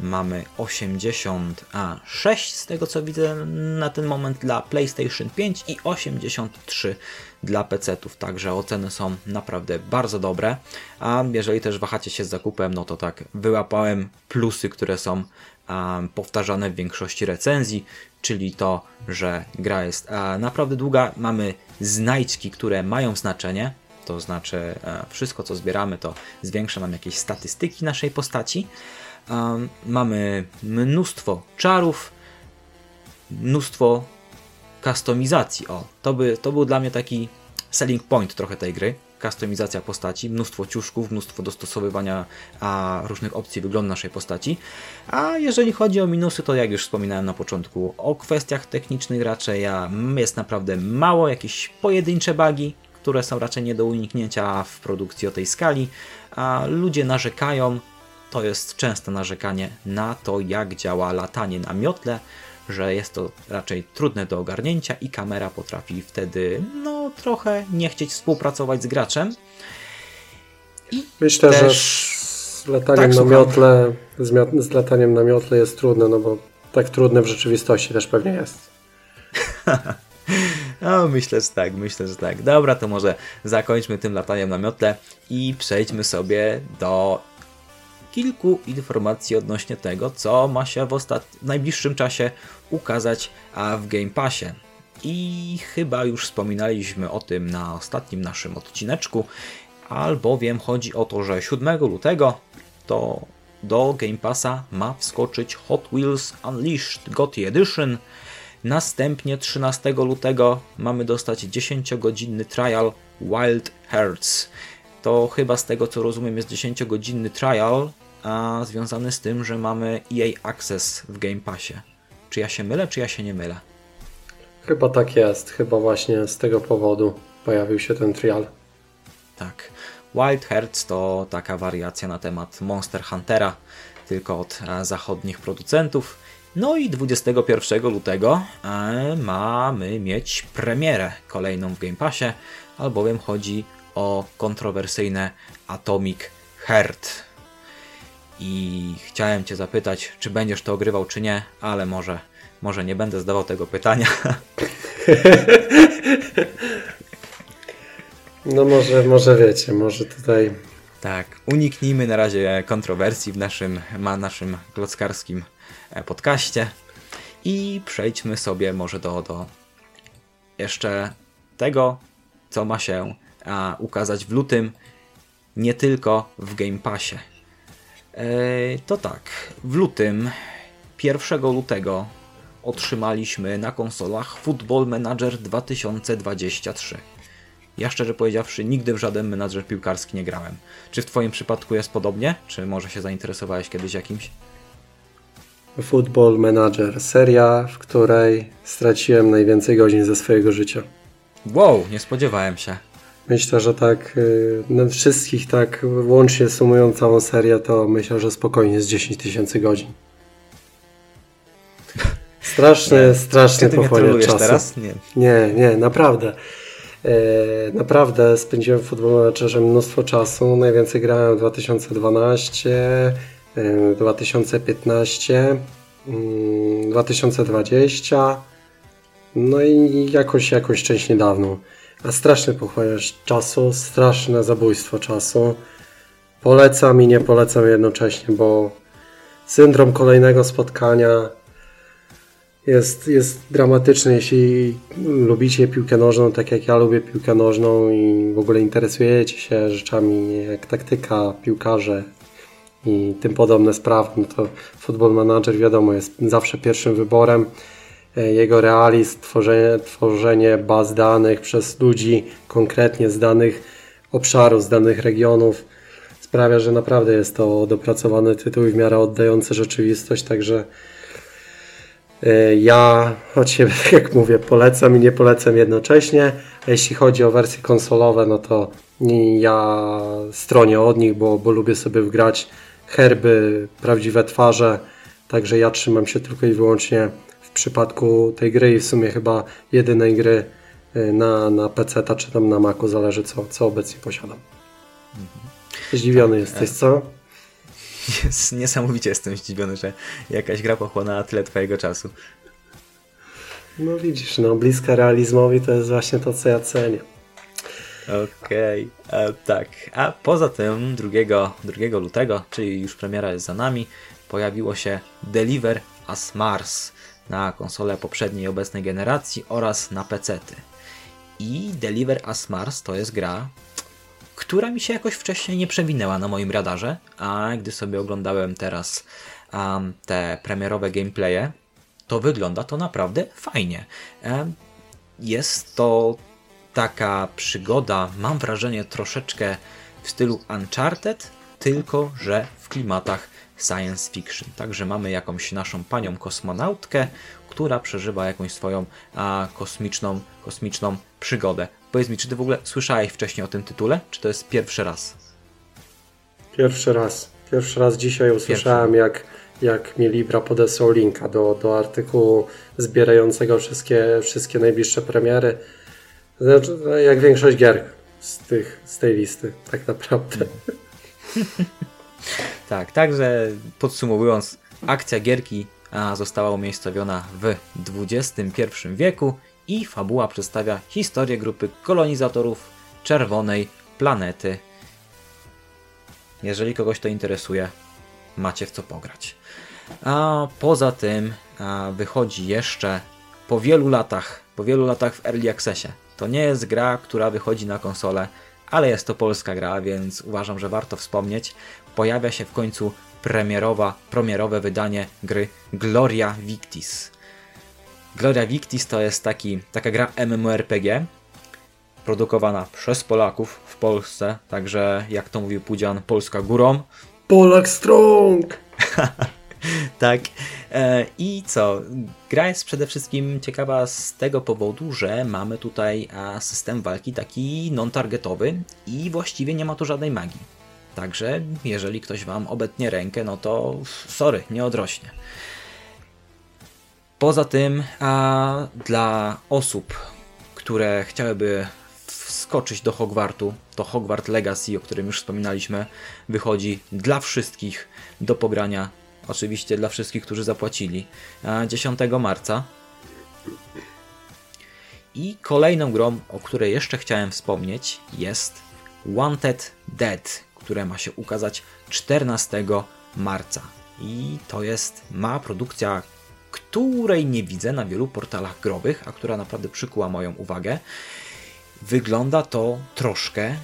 Mamy 86 z tego co widzę na ten moment dla PlayStation 5 i 83 dla PC-ów, także oceny są naprawdę bardzo dobre. A jeżeli też wahacie się z zakupem, no to tak, wyłapałem plusy, które są powtarzane w większości recenzji, czyli to, że gra jest naprawdę długa. Mamy znajdźki, które mają znaczenie, to znaczy wszystko co zbieramy to zwiększa nam jakieś statystyki naszej postaci. Mamy mnóstwo czarów, mnóstwo kustomizacji. O, to, by, to był dla mnie taki selling point trochę tej gry. Kustomizacja postaci, mnóstwo ciuszków, mnóstwo dostosowywania a, różnych opcji wyglądu naszej postaci. A jeżeli chodzi o minusy, to jak już wspominałem na początku, o kwestiach technicznych raczej jest naprawdę mało, jakieś pojedyncze bugi, które są raczej nie do uniknięcia w produkcji o tej skali, a ludzie narzekają, to jest częste narzekanie na to, jak działa latanie na miotle, że jest to raczej trudne do ogarnięcia i kamera potrafi wtedy no trochę nie chcieć współpracować z graczem. I Myślę, też... że z lataniem tak, na miotle, z, z lataniem na miotle jest trudne, no bo tak trudne w rzeczywistości też pewnie jest. (laughs) No, myślę, że tak, myślę, że tak. Dobra, to może zakończmy tym lataniem na miotle i przejdźmy sobie do kilku informacji odnośnie tego, co ma się w, w najbliższym czasie ukazać w Game Passie. I chyba już wspominaliśmy o tym na ostatnim naszym odcineczku, albowiem chodzi o to, że 7 lutego to do Game Passa ma wskoczyć Hot Wheels Unleashed GOTY Edition. Następnie 13 lutego mamy dostać 10-godzinny trial Wild Hearts. To chyba z tego co rozumiem jest 10-godzinny trial, a związany z tym, że mamy EA Access w Game Passie. Czy ja się mylę, czy ja się nie mylę? Chyba tak jest. Chyba właśnie z tego powodu pojawił się ten trial. Tak. Wild Hearts to taka wariacja na temat Monster Huntera, tylko od e, zachodnich producentów. No i 21 lutego e, mamy mieć premierę kolejną w Game Passie, albowiem chodzi o kontrowersyjne Atomic Heart. I chciałem Cię zapytać, czy będziesz to ogrywał, czy nie, ale może, może nie będę zdawał tego pytania. (laughs) No może, może wiecie, może tutaj... Tak, uniknijmy na razie kontrowersji w naszym, naszym klockarskim e, podcaście i przejdźmy sobie może do, do jeszcze tego, co ma się a, ukazać w lutym, nie tylko w Game Passie. To tak, w lutym, 1 lutego otrzymaliśmy na konsolach Football Manager 2023. Ja szczerze powiedziawszy nigdy w żaden menadżer piłkarski nie grałem. Czy w Twoim przypadku jest podobnie? Czy może się zainteresowałeś kiedyś jakimś? Football Manager, seria, w której straciłem najwięcej godzin ze swojego życia. Wow, nie spodziewałem się. Myślę, że tak y, wszystkich tak łącznie sumując całą serię, to myślę, że spokojnie z 10 tysięcy godzin. Strasznie, strasznie pochłania czasu. teraz? Nie. nie, nie, naprawdę. E, naprawdę spędziłem w Football Managerze mnóstwo czasu. Najwięcej grałem w 2012, 2015, 2020, no i jakoś, jakoś część niedawną. A straszny pochłaniasz czasu, straszne zabójstwo czasu. Polecam i nie polecam jednocześnie, bo syndrom kolejnego spotkania jest, jest dramatyczny, jeśli lubicie piłkę nożną, tak jak ja lubię piłkę nożną i w ogóle interesujecie się rzeczami jak taktyka, piłkarze i tym podobne sprawy, no to Football Manager wiadomo jest zawsze pierwszym wyborem. E, jego realizm, tworzenie, tworzenie baz danych przez ludzi konkretnie z danych obszarów, z danych regionów sprawia, że naprawdę jest to dopracowany tytuł i w miarę oddający rzeczywistość, także e, ja od siebie, (laughs) tak jak mówię, polecam i nie polecam jednocześnie. A jeśli chodzi o wersje konsolowe, no to ja stronię od nich, bo, bo lubię sobie wgrać herby, prawdziwe twarze, także ja trzymam się tylko i wyłącznie przypadku tej gry i w sumie chyba jedynej gry y, na, na PC czy tam na Macu, zależy co, co obecnie posiadam. Mhm. Zdziwiony tak, jesteś, e, co? Jest, niesamowicie jestem zdziwiony, że jakaś gra pochłonęła tyle twojego czasu. No widzisz, no bliska realizmowi to jest właśnie to, co ja cenię. Okej, okay. E, tak. A poza tym 2, 2 lutego, czyli już premiera jest za nami, pojawiło się Deliver as Mars na konsole poprzedniej i obecnej generacji oraz na PC-ty. I Deliver As Mars to jest gra, która mi się jakoś wcześniej nie przewinęła na moim radarze, a gdy sobie oglądałem teraz um, te premierowe gameplaye, to wygląda to naprawdę fajnie. Jest to taka przygoda, mam wrażenie, troszeczkę w stylu Uncharted, tylko że w klimatach science fiction. Także mamy jakąś naszą panią kosmonautkę, która przeżywa jakąś swoją a, kosmiczną, kosmiczną przygodę. Powiedz mi, czy ty w ogóle słyszałeś wcześniej o tym tytule, czy to jest pierwszy raz? Pierwszy raz. Pierwszy raz dzisiaj usłyszałem, jak, jak mi Libra podesłał linka do, do artykułu zbierającego wszystkie, wszystkie najbliższe premiery. Znaczy, jak większość gier z, tych, z tej listy, tak naprawdę. (laughs) tak, także podsumowując, akcja gierki została umiejscowiona w XXI wieku i fabuła przedstawia historię grupy kolonizatorów czerwonej planety. Jeżeli kogoś to interesuje, macie w co pograć. A poza tym wychodzi jeszcze po wielu latach, po wielu latach w Early Accessie. To nie jest gra, która wychodzi na konsolę, ale jest to polska gra, więc uważam, że warto wspomnieć. Pojawia się w końcu premierowa, premierowe wydanie gry Gloria Victis. Gloria Victis to jest taki, taka gra MMORPG produkowana przez Polaków w Polsce, także jak to mówił Pudzian, Polska górą. Polak strong! (laughs) tak. E, I co? Gra jest przede wszystkim ciekawa z tego powodu, że mamy tutaj system walki taki non-targetowy i właściwie nie ma tu żadnej magii. Także jeżeli ktoś Wam obetnie rękę, no to sorry, nie odrośnie. Poza tym, a dla osób, które chciałyby wskoczyć do Hogwartu, to Hogwart Legacy, o którym już wspominaliśmy, wychodzi dla wszystkich do pogrania. Oczywiście dla wszystkich, którzy zapłacili. 10 marca. I kolejną grą, o której jeszcze chciałem wspomnieć, jest Wanted Dead, które ma się ukazać 14 marca. I to jest mała produkcja której nie widzę na wielu portalach growych, a która naprawdę przykuła moją uwagę. Wygląda to troszkę,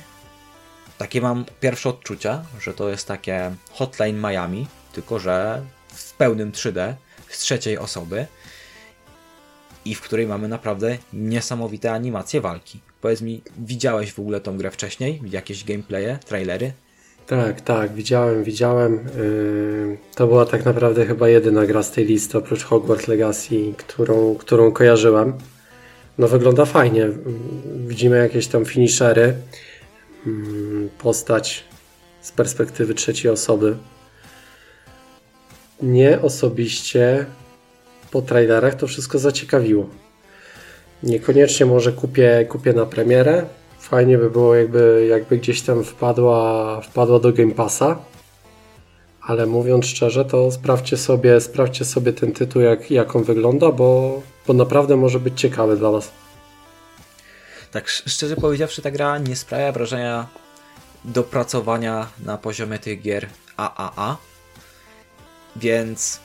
takie mam pierwsze odczucia, że to jest takie Hotline Miami, tylko że w pełnym 3D, z trzeciej osoby i w której mamy naprawdę niesamowite animacje walki. Powiedz mi, widziałeś w ogóle tą grę wcześniej? Jakieś gameplaye, trailery? Tak, tak, widziałem, widziałem. Yy, to była tak naprawdę chyba jedyna gra z tej listy oprócz Hogwarts Legacy, którą, którą kojarzyłem. No wygląda fajnie. Widzimy jakieś tam finishery. Yy, postać z perspektywy trzeciej osoby. Nie osobiście po trailerach to wszystko zaciekawiło. Niekoniecznie może kupię, kupię na premierę, Fajnie by było, jakby, jakby gdzieś tam wpadła, wpadła do Game Passa. Ale mówiąc szczerze, to sprawdźcie sobie, sprawdźcie sobie ten tytuł, jak, jak on wygląda, bo, bo naprawdę może być ciekawy dla Was. Tak, szczerze powiedziawszy, ta gra nie sprawia wrażenia dopracowania na poziomie tych gier AAA. Więc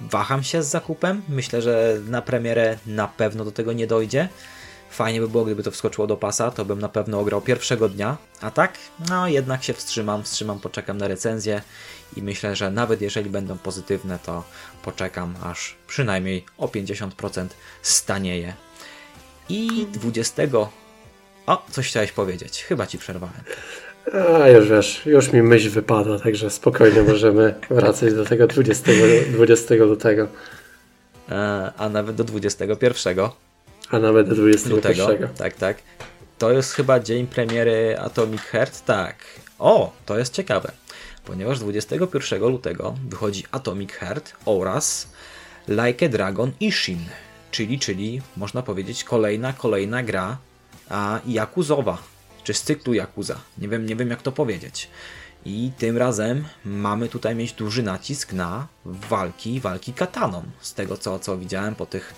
waham się z zakupem. Myślę, że na premierę na pewno do tego nie dojdzie. Fajnie by było, gdyby to wskoczyło do pasa, to bym na pewno ograł pierwszego dnia, a tak, no jednak się wstrzymam, wstrzymam, poczekam na recenzję i myślę, że nawet jeżeli będą pozytywne, to poczekam aż przynajmniej o 50% stanieje. I 20. O, coś chciałeś powiedzieć, chyba ci przerwałem. A już wiesz, już mi myśl wypada, także spokojnie możemy wracać do tego 20, 20 lutego. E, a nawet do 21. A nawet do 21. Lutego. Tak, tak. To jest chyba dzień premiery Atomic Heart? Tak. O, to jest ciekawe, ponieważ 21 lutego wychodzi Atomic Heart oraz Like a Dragon Ishin, czyli, czyli można powiedzieć kolejna, kolejna gra a Jakuzowa, czy z cyklu Yakuza. Nie wiem, nie wiem jak to powiedzieć. I tym razem mamy tutaj mieć duży nacisk na walki, walki kataną. Z tego co, co widziałem po tych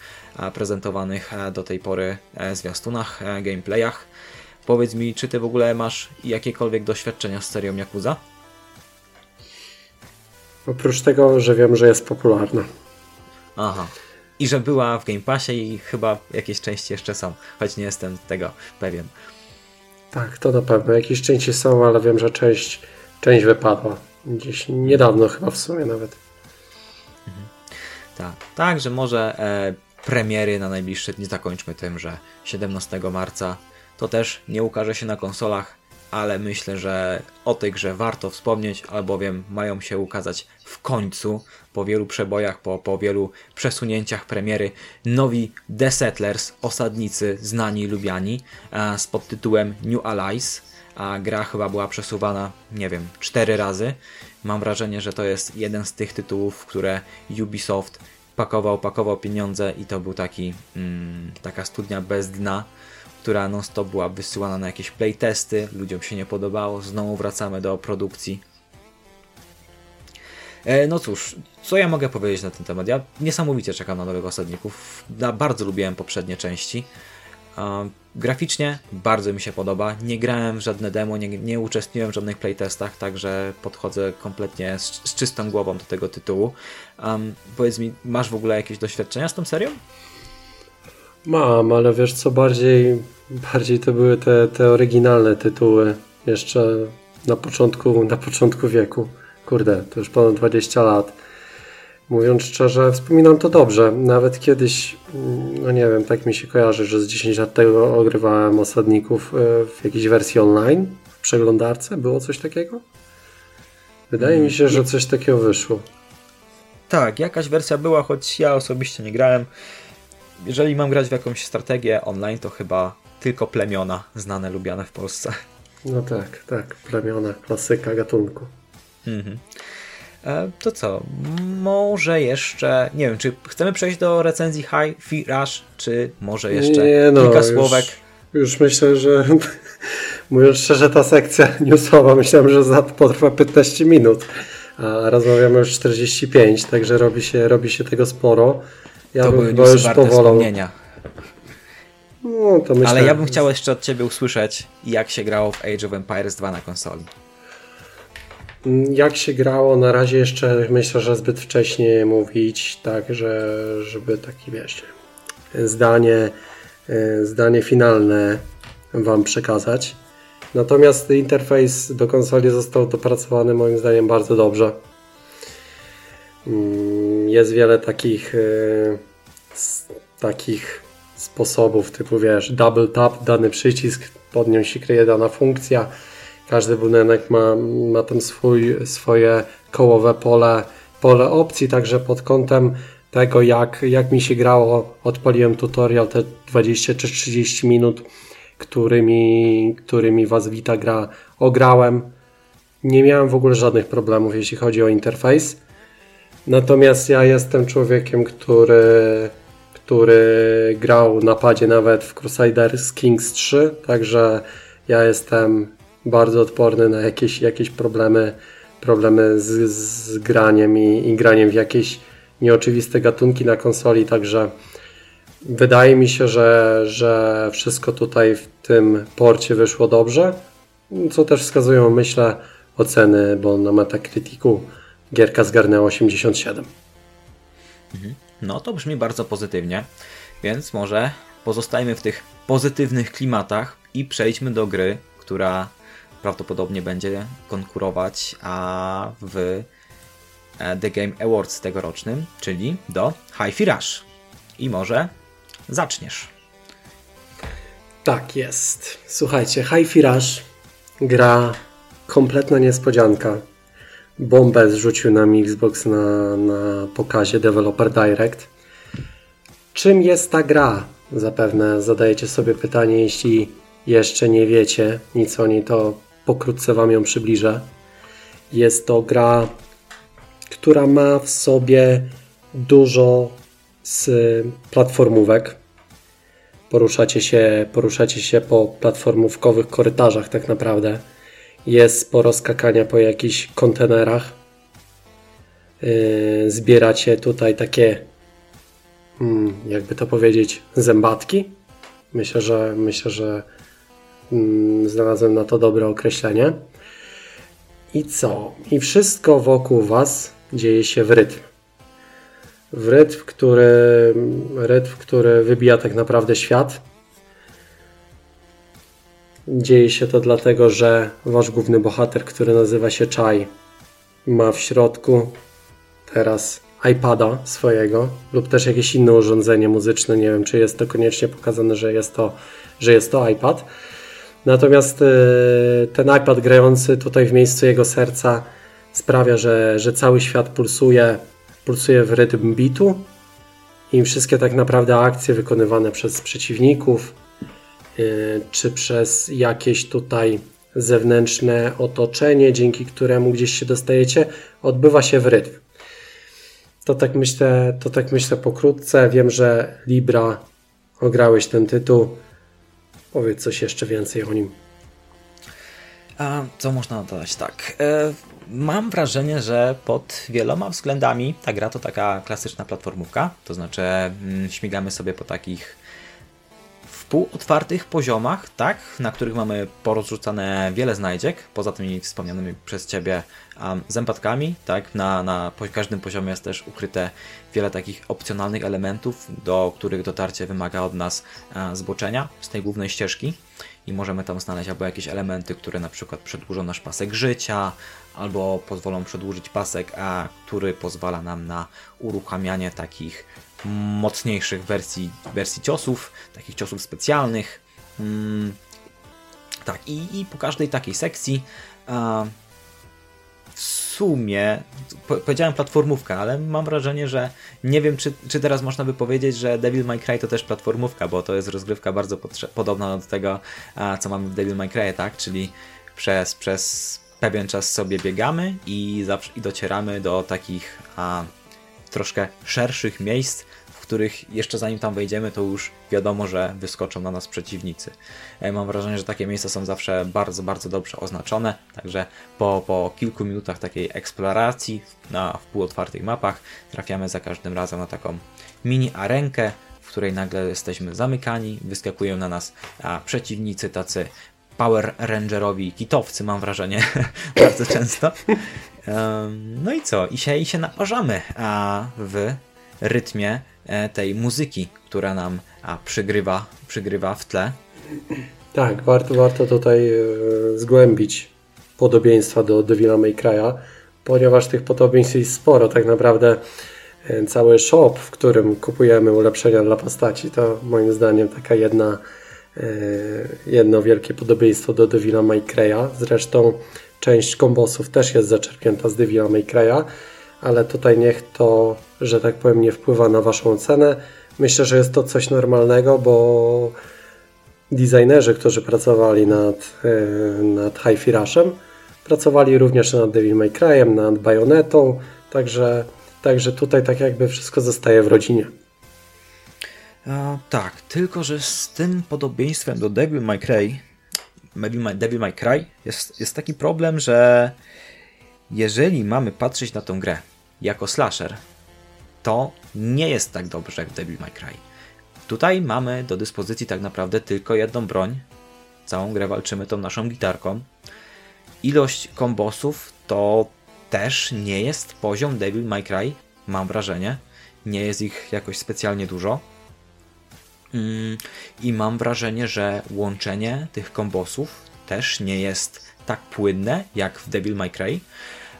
prezentowanych e, do tej pory e, zwiastunach, e, gameplayach. Powiedz mi, czy ty w ogóle masz jakiekolwiek doświadczenia z serią Yakuza? Oprócz tego, że wiem, że jest popularna. Aha. I że była w Game Passie i chyba jakieś części jeszcze są, choć nie jestem tego pewien. Tak, to na pewno. Jakieś części są, ale wiem, że część, część wypadła. Gdzieś niedawno chyba w sumie nawet. Mhm. Tak, tak, że może e, premiery na najbliższe dni. Zakończmy tym, że 17 marca to też nie ukaże się na konsolach, ale myślę, że o tej grze warto wspomnieć, albowiem mają się ukazać w końcu, po wielu przebojach, po, po wielu przesunięciach premiery, nowi The Settlers, osadnicy znani lubiani, z podtytułem New Allies, a gra chyba była przesuwana, nie wiem, cztery razy. Mam wrażenie, że to jest jeden z tych tytułów, które Ubisoft pakował, pakował pieniądze i to był taki, mm, taka studnia bez dna, która non-stop była wysyłana na jakieś playtesty, ludziom się nie podobało, znowu wracamy do produkcji. E, no cóż, co ja mogę powiedzieć na ten temat? Ja niesamowicie czekam na nowych osadników. Ja bardzo lubiłem poprzednie części. Graficznie bardzo mi się podoba. Nie grałem w żadne demo, nie, nie uczestniczyłem w żadnych playtestach, także podchodzę kompletnie z, z czystą głową do tego tytułu. Um, powiedz mi, masz w ogóle jakieś doświadczenia z tą serią? Mam, ale wiesz co, bardziej, bardziej to były te, te oryginalne tytuły jeszcze na początku, na początku wieku. Kurde, to już ponad 20 lat. Mówiąc szczerze, wspominam to dobrze. Nawet kiedyś, mm, no nie wiem, tak mi się kojarzy, że z 10 lat tego ogrywałem osadników e, w jakiejś wersji online, w przeglądarce. Było coś takiego? Wydaje mi się, że coś takiego wyszło. Tak, jakaś wersja była, choć ja osobiście nie grałem. Jeżeli mam grać w jakąś strategię online, to chyba tylko plemiona znane, lubiane w Polsce. No tak, tak, plemiona, klasyka gatunku. Mhm. E, to co? Może jeszcze, nie wiem, czy chcemy przejść do recenzji High Fi Rush, czy może jeszcze nie, no, kilka słówek? Już, już myślę, że (laughs) mówiąc szczerze, ta sekcja (laughs) newsowa myślałem, że za potrwa 15 minut, a rozmawiamy już 45, także robi się, robi się tego sporo. Ja to były newsy warte powolał. No, myślę, Ale ja bym chciał jeszcze od Ciebie usłyszeć, jak się grało w Age of Empires 2 na konsoli. Jak się grało, na razie jeszcze myślę, że zbyt wcześnie mówić, tak, że, żeby taki wiesz, zdanie, e, zdanie finalne Wam przekazać. Natomiast interfejs do konsoli został dopracowany moim zdaniem bardzo dobrze. Mm, jest wiele takich, e, takich sposobów, typu wiesz, double tap, dany przycisk, pod nią się kryje dana funkcja każdy budynek ma, ma tam swój, swoje kołowe pole, pole opcji, także pod kątem tego, jak, jak mi się grało, odpaliłem tutorial te 20 czy 30 minut, którymi, którymi Was Vita gra ograłem. Nie miałem w ogóle żadnych problemów, jeśli chodzi o interfejs. Natomiast ja jestem człowiekiem, który, który grał na padzie nawet w Crusaders Kings 3, także ja jestem bardzo odporny na jakieś, jakieś problemy, problemy z, z graniem i, i graniem w jakieś nieoczywiste gatunki na konsoli, także wydaje mi się, że, że wszystko tutaj w tym porcie wyszło dobrze, co też wskazują, myślę, oceny, bo na Metacriticu gierka zgarnęła 87. Mhm. No to brzmi bardzo pozytywnie, więc może pozostajmy w tych pozytywnych klimatach i przejdźmy do gry, która prawdopodobnie będzie konkurować a w e, The Game Awards tegorocznym, czyli do Hi-Fi Rush. I może zaczniesz. Tak jest. Słuchajcie, Hi-Fi Rush gra kompletna niespodzianka. Bombę zrzucił nam Xbox na, na pokazie Developer Direct. Czym jest ta gra? Zapewne zadajecie sobie pytanie, jeśli jeszcze nie wiecie nic o niej, to pokrótce Wam ją przybliżę. Jest to gra, która ma w sobie dużo z platformówek. Poruszacie się, poruszacie się po platformówkowych korytarzach tak naprawdę. Jest sporo skakania po jakichś kontenerach. Yy, zbieracie tutaj takie, hmm, jakby to powiedzieć, zębatki. Myślę, że myślę, że znalazłem na to dobre określenie. I co? I wszystko wokół Was dzieje się w rytm. W rytm, który, rytm, który wybija tak naprawdę świat. Dzieje się to dlatego, że Wasz główny bohater, który nazywa się Chai, ma w środku teraz iPada swojego lub też jakieś inne urządzenie muzyczne. Nie wiem, czy jest to koniecznie pokazane, że jest to, że jest to iPad. Natomiast e, ten iPad grający tutaj w miejscu jego serca sprawia, że, że cały świat pulsuje, pulsuje w rytm bitu i wszystkie tak naprawdę akcje wykonywane przez przeciwników e, czy przez jakieś tutaj zewnętrzne otoczenie, dzięki któremu gdzieś się dostajecie, odbywa się w rytm. To tak myślę, to tak myślę pokrótce. Wiem, że Libra ograłeś ten tytuł. Powiedz coś jeszcze więcej o nim. A co można dodać? Tak. E, mam wrażenie, że pod wieloma względami ta gra to taka klasyczna platformówka. To znaczy, mm, śmigamy sobie po takich półotwartych poziomach, tak, na których mamy porozrzucane wiele znajdziek, poza tymi wspomnianymi przez Ciebie um, zębatkami, tak, na, na każdym poziomie jest też ukryte wiele takich opcjonalnych elementów, do których dotarcie wymaga od nas e, zboczenia z tej głównej ścieżki i możemy tam znaleźć albo jakieś elementy, które na przykład przedłużą nasz pasek życia, albo pozwolą przedłużyć pasek, a który pozwala nam na uruchamianie takich mocniejszych wersji, wersji ciosów, takich ciosów specjalnych. Mm, tak, i, i po każdej takiej sekcji w sumie, po, powiedziałem platformówka, ale mam wrażenie, że nie wiem, czy, czy teraz można by powiedzieć, że Devil May Cry to też platformówka, bo to jest rozgrywka bardzo podobna do tego, co mamy w Devil May Cry, tak? Czyli przez, przez pewien czas sobie biegamy i, i docieramy do takich a, troszkę szerszych miejsc, których jeszcze zanim tam wejdziemy, to już wiadomo, że wyskoczą na nas przeciwnicy. Ja mam wrażenie, że takie miejsca są zawsze bardzo, bardzo dobrze oznaczone, także po, po kilku minutach takiej eksploracji na w półotwartych mapach trafiamy za każdym razem na taką mini arenkę, w której nagle jesteśmy zamykani, wyskakują na nas przeciwnicy tacy Power Rangerowi kitowcy, mam wrażenie, (laughs) bardzo często. No i co? I się, i się naparzamy a w rytmie E, tej muzyki, która nam a, przygrywa, przygrywa w tle. Tak, warto, warto tutaj e, zgłębić podobieństwa do Devila May Cry'a, ponieważ tych podobieństw jest sporo. Tak naprawdę e, cały shop, w którym kupujemy ulepszenia dla postaci, to moim zdaniem taka jedna, jedno wielkie podobieństwo do Devila May Cry'a. Zresztą część kombosów też jest zaczerpnięta z Devila May Cry'a ale tutaj niech to, że tak powiem, nie wpływa na Waszą cenę. Myślę, że jest to coś normalnego, bo designerzy, którzy pracowali nad, e, nad Hi-Fi Rushem, pracowali również nad Devil May Cry'em, nad Bayonetą, także, także tutaj tak jakby wszystko zostaje w rodzinie. A, tak, tylko że z tym podobieństwem do Devil May Cry, Devil May Cry jest, jest taki problem, że jeżeli mamy patrzeć na tą grę jako slasher, to nie jest tak dobrze jak w Devil May Cry. Tutaj mamy do dyspozycji tak naprawdę tylko jedną broń. Całą grę walczymy tą naszą gitarką. Ilość kombosów to też nie jest poziom Devil May Cry, mam wrażenie. Nie jest ich jakoś specjalnie dużo. Mm, I mam wrażenie, że łączenie tych kombosów też nie jest tak płynne jak w Devil May Cry.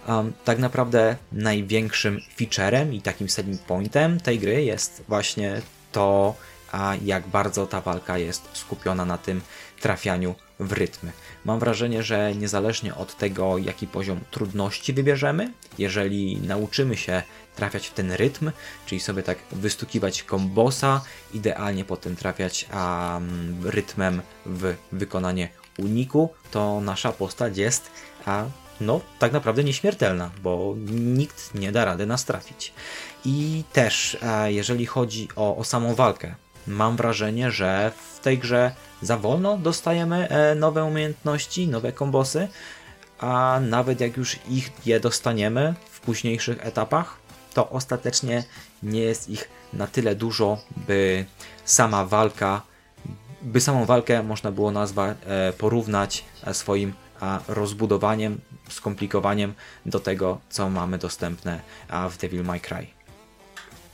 Um, tak naprawdę największym featurem i takim selling pointem tej gry jest właśnie to, a jak bardzo ta walka jest skupiona na tym trafianiu w rytmy. Mam wrażenie, że niezależnie od tego, jaki poziom trudności wybierzemy, jeżeli nauczymy się trafiać w ten rytm, czyli sobie tak wystukiwać kombosa, idealnie potem trafiać um, rytmem w wykonanie uniku, to nasza postać jest a no tak naprawdę nieśmiertelna, bo nikt nie da rady nas trafić. I też e, jeżeli chodzi o, o samą walkę, mam wrażenie, że w tej grze za wolno dostajemy e, nowe umiejętności, nowe kombosy, a nawet jak już ich je dostaniemy w późniejszych etapach, to ostatecznie nie jest ich na tyle dużo, by sama walka, by samą walkę można było nazwać, e, porównać swoim rozbudowaniem, skomplikowaniem do tego, co mamy dostępne w Devil May Cry.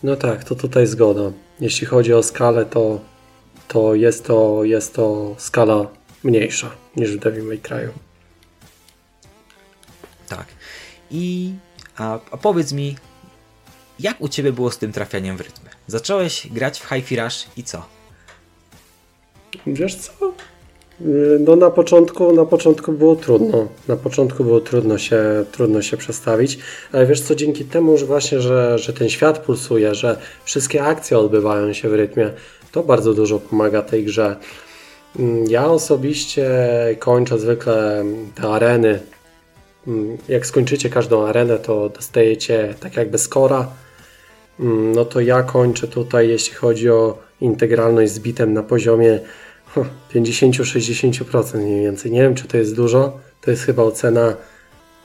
No tak, to tutaj zgoda. Jeśli chodzi o skalę, to, to, jest, to jest to skala mniejsza niż w Devil May Cry. Tak. I a, a powiedz mi, jak u Ciebie było z tym trafianiem w rytmy? Zacząłeś grać w Hi-Fi Rush i co? Wiesz co? Y, no na początku, na początku było trudno. Na początku było trudno się, trudno się przestawić, ale wiesz co, dzięki temu właśnie, że, że ten świat pulsuje, że wszystkie akcje odbywają się w rytmie, to bardzo dużo pomaga tej grze. Mm, ja osobiście kończę zwykle te areny. Mm, jak skończycie każdą arenę, to dostajecie tak jakby skora. Mm, no to ja kończę tutaj, jeśli chodzi o integralność z bitem na poziomie 50-60% mniej więcej. Nie wiem, czy to jest dużo. To jest chyba ocena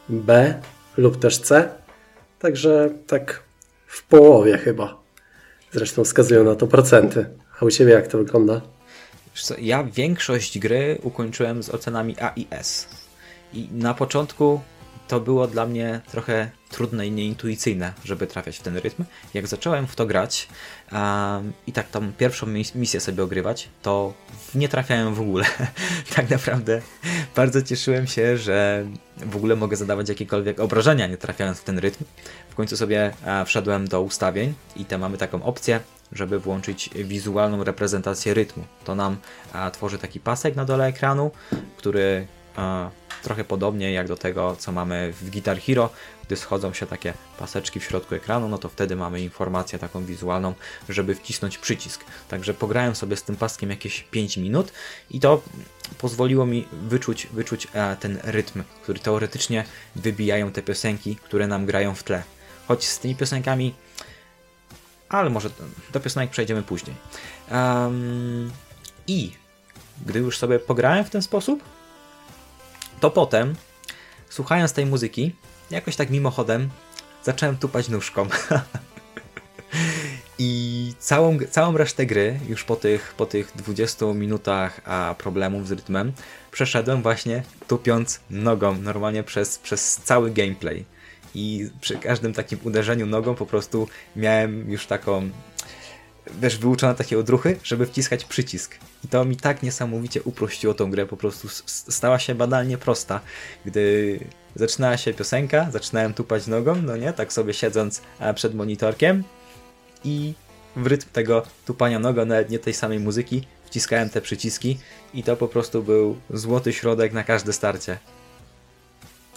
B lub też C. Także tak w połowie chyba. Zresztą wskazują na to procenty. A u Ciebie jak to wygląda? Co, ja większość gry ukończyłem z ocenami A i S. I na początku to było dla mnie trochę trudne i nieintuicyjne, żeby trafiać w ten rytm. Jak zacząłem w to grać um, i tak tam pierwszą misję sobie ogrywać, to nie trafiałem w ogóle. (laughs) tak naprawdę bardzo cieszyłem się, że w ogóle mogę zadawać jakiekolwiek obrażenia, nie trafiając w ten rytm. W końcu sobie e, wszedłem do ustawień i tam mamy taką opcję, żeby włączyć wizualną reprezentację rytmu. To nam a, tworzy taki pasek na dole ekranu, który a, trochę podobnie jak do tego, co mamy w Guitar Hero, gdy schodzą się takie paseczki w środku ekranu, no to wtedy mamy informację taką wizualną, żeby wcisnąć przycisk. Także pograłem sobie z tym paskiem jakieś 5 minut i to pozwoliło mi wyczuć, wyczuć e, ten rytm, który teoretycznie wybijają te piosenki, które nam grają w tle. Choć z tymi piosenkami ale może do piosenek przejdziemy później. Um, I gdy już sobie pograłem w ten sposób, to potem, słuchając tej muzyki, jakoś tak mimochodem, zacząłem tupać nóżką. (laughs) I całą, całą resztę gry, już po tych, po tych 20 minutach a problemów z rytmem, przeszedłem właśnie tupiąc nogą, normalnie przez, przez cały gameplay i przy każdym takim uderzeniu nogą po prostu miałem już taką wiesz, wyuczone takie odruchy, żeby wciskać przycisk. I to mi tak niesamowicie uprościło tą grę, po prostu stała się banalnie prosta. Gdy zaczynała się piosenka, zaczynałem tupać nogą, no nie, tak sobie siedząc przed monitorkiem i w rytm tego tupania nogą, nawet nie tej samej muzyki, wciskałem te przyciski i to po prostu był złoty środek na każde starcie.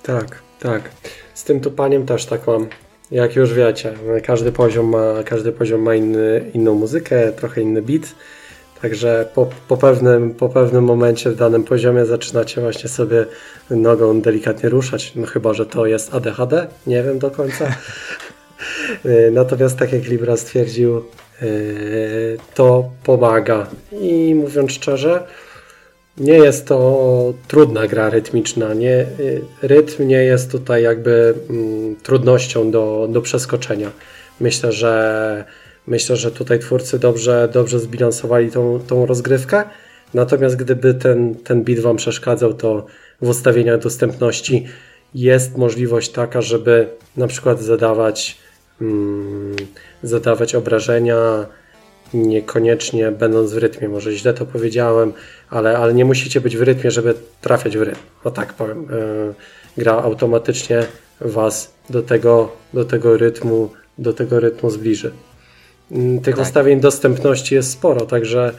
Tak, tak. Z tym tupaniem też tak mam. Jak już wiecie, każdy poziom ma, każdy poziom ma inny, inną muzykę, trochę inny beat. Także po, po, pewnym, po pewnym momencie w danym poziomie zaczynacie właśnie sobie nogą delikatnie ruszać. No chyba, że to jest ADHD, nie wiem do końca. (laughs) Natomiast tak jak Libra stwierdził, yy, to pomaga. I mówiąc szczerze, nie jest to trudna gra rytmiczna. Nie, y, rytm nie jest tutaj jakby mm, trudnością do, do przeskoczenia. Myślę, że myślę, że tutaj twórcy dobrze, dobrze zbilansowali tą, tą rozgrywkę. Natomiast gdyby ten, ten bit Wam przeszkadzał, to w ustawieniach dostępności jest możliwość taka, żeby na przykład zadawać, mm, zadawać obrażenia niekoniecznie będąc w rytmie. Może źle to powiedziałem, ale, ale nie musicie być w rytmie, żeby trafiać w rytm. O tak powiem. E, gra automatycznie Was do tego, do tego rytmu do tego rytmu zbliży. Mm, tych tak. ustawień dostępności jest sporo, także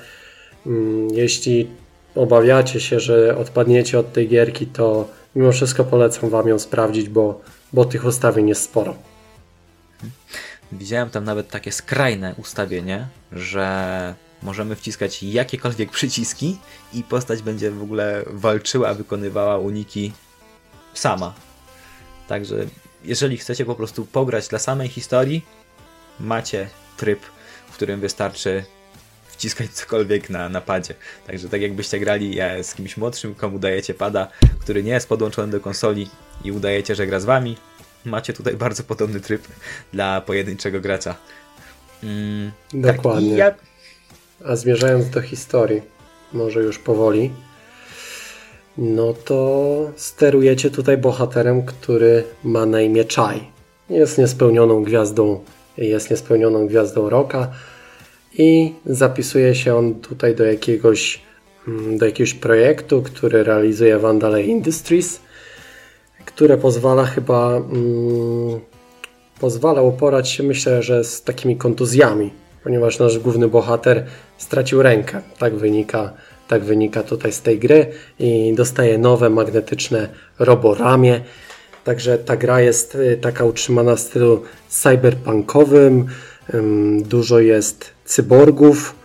mm, jeśli obawiacie się, że odpadniecie od tej gierki, to mimo wszystko polecam Wam ją sprawdzić, bo, bo tych ustawień jest sporo. Widziałem tam nawet takie skrajne ustawienie, że możemy wciskać jakiekolwiek przyciski i postać będzie w ogóle walczyła, wykonywała uniki sama. Także jeżeli chcecie po prostu pograć dla samej historii, macie tryb, w którym wystarczy wciskać cokolwiek na napadzie. Także tak jakbyście grali z kimś młodszym, komu dajecie pada, który nie jest podłączony do konsoli i udajecie, że gra z wami, macie tutaj bardzo podobny tryb dla pojedynczego gracza. Mm, Dokładnie. Tak, ja... A zmierzając do historii, może już powoli, no to sterujecie tutaj bohaterem, który ma na imię Chai. Jest niespełnioną gwiazdą, jest niespełnioną gwiazdą roka i zapisuje się on tutaj do jakiegoś, mm, do jakiegoś projektu, który realizuje Vandalay Industries, które pozwala chyba mm, pozwalał porać się, myślę, że z takimi kontuzjami, ponieważ nasz główny bohater stracił rękę. Tak wynika, tak wynika tutaj z tej gry i dostaje nowe magnetyczne roboramię. Także ta gra jest y, taka utrzymana w stylu cyberpunkowym. Dużo jest cyborgów.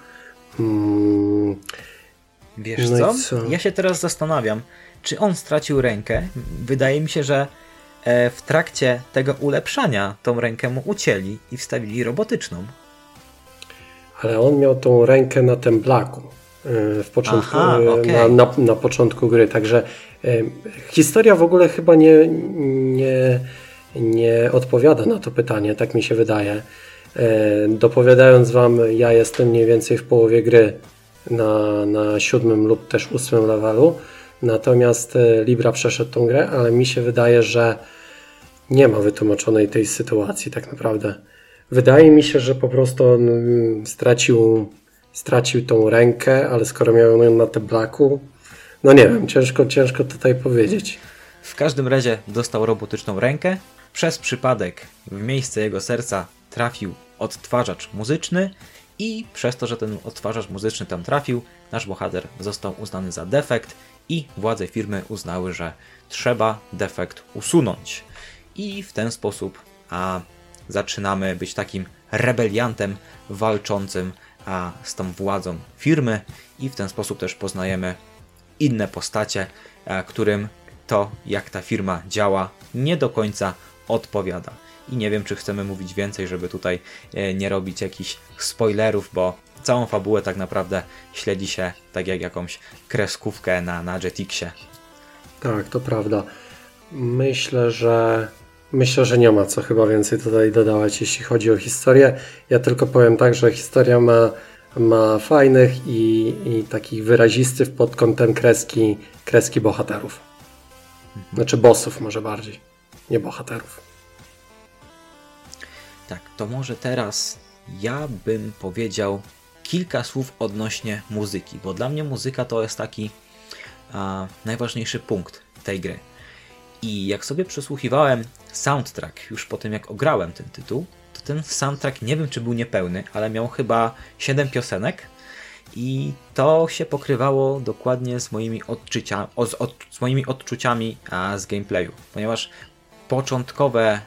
Wiesz no co? co? Ja się teraz zastanawiam, czy on stracił rękę. Wydaje mi się, że w trakcie tego ulepszania tą rękę mu ucięli i wstawili robotyczną. Ale on miał tą rękę na tym blaku e, w początku, Aha, e, okay. na, na, na, początku gry. Także historia w ogóle chyba nie, nie, nie odpowiada na to pytanie, tak mi się wydaje. Dopowiadając Wam, ja jestem mniej więcej w połowie gry na, na siódmym lub też ósmym levelu. Natomiast e, Libra przeszedł tą grę, ale mi się wydaje, że nie ma wytłumaczonej tej sytuacji tak naprawdę. Wydaje mi się, że po prostu on mm, stracił, stracił tą rękę, ale skoro miał ją na blaku, no nie wiem, ciężko, ciężko tutaj powiedzieć. W każdym razie dostał robotyczną rękę. Przez przypadek w miejsce jego serca trafił odtwarzacz muzyczny i przez to, że ten odtwarzacz muzyczny tam trafił, nasz bohater został uznany za defekt i władze firmy uznały, że trzeba defekt usunąć. I w ten sposób a, zaczynamy być takim rebeliantem walczącym a, z tą władzą firmy i w ten sposób też poznajemy inne postacie, a, którym to, jak ta firma działa, nie do końca odpowiada i nie wiem, czy chcemy mówić więcej, żeby tutaj e, nie robić jakichś spoilerów, bo całą fabułę tak naprawdę śledzi się tak jak jakąś kreskówkę na, na Jetixie. Tak, to prawda. Myślę, że myślę, że nie ma co chyba więcej tutaj dodawać, jeśli chodzi o historię. Ja tylko powiem tak, że historia ma, ma fajnych i, i takich wyrazistych pod kątem kreski, kreski bohaterów. Mhm. Znaczy bossów może bardziej, nie bohaterów. Tak, to może teraz ja bym powiedział kilka słów odnośnie muzyki, bo dla mnie muzyka to jest taki a, najważniejszy punkt tej gry. I jak sobie przesłuchiwałem soundtrack już po tym, jak ograłem ten tytuł, to ten soundtrack nie wiem, czy był niepełny, ale miał chyba 7 piosenek. I to się pokrywało dokładnie z moimi, odczucia, z, od, z moimi odczuciami a, z gameplayu, ponieważ początkowe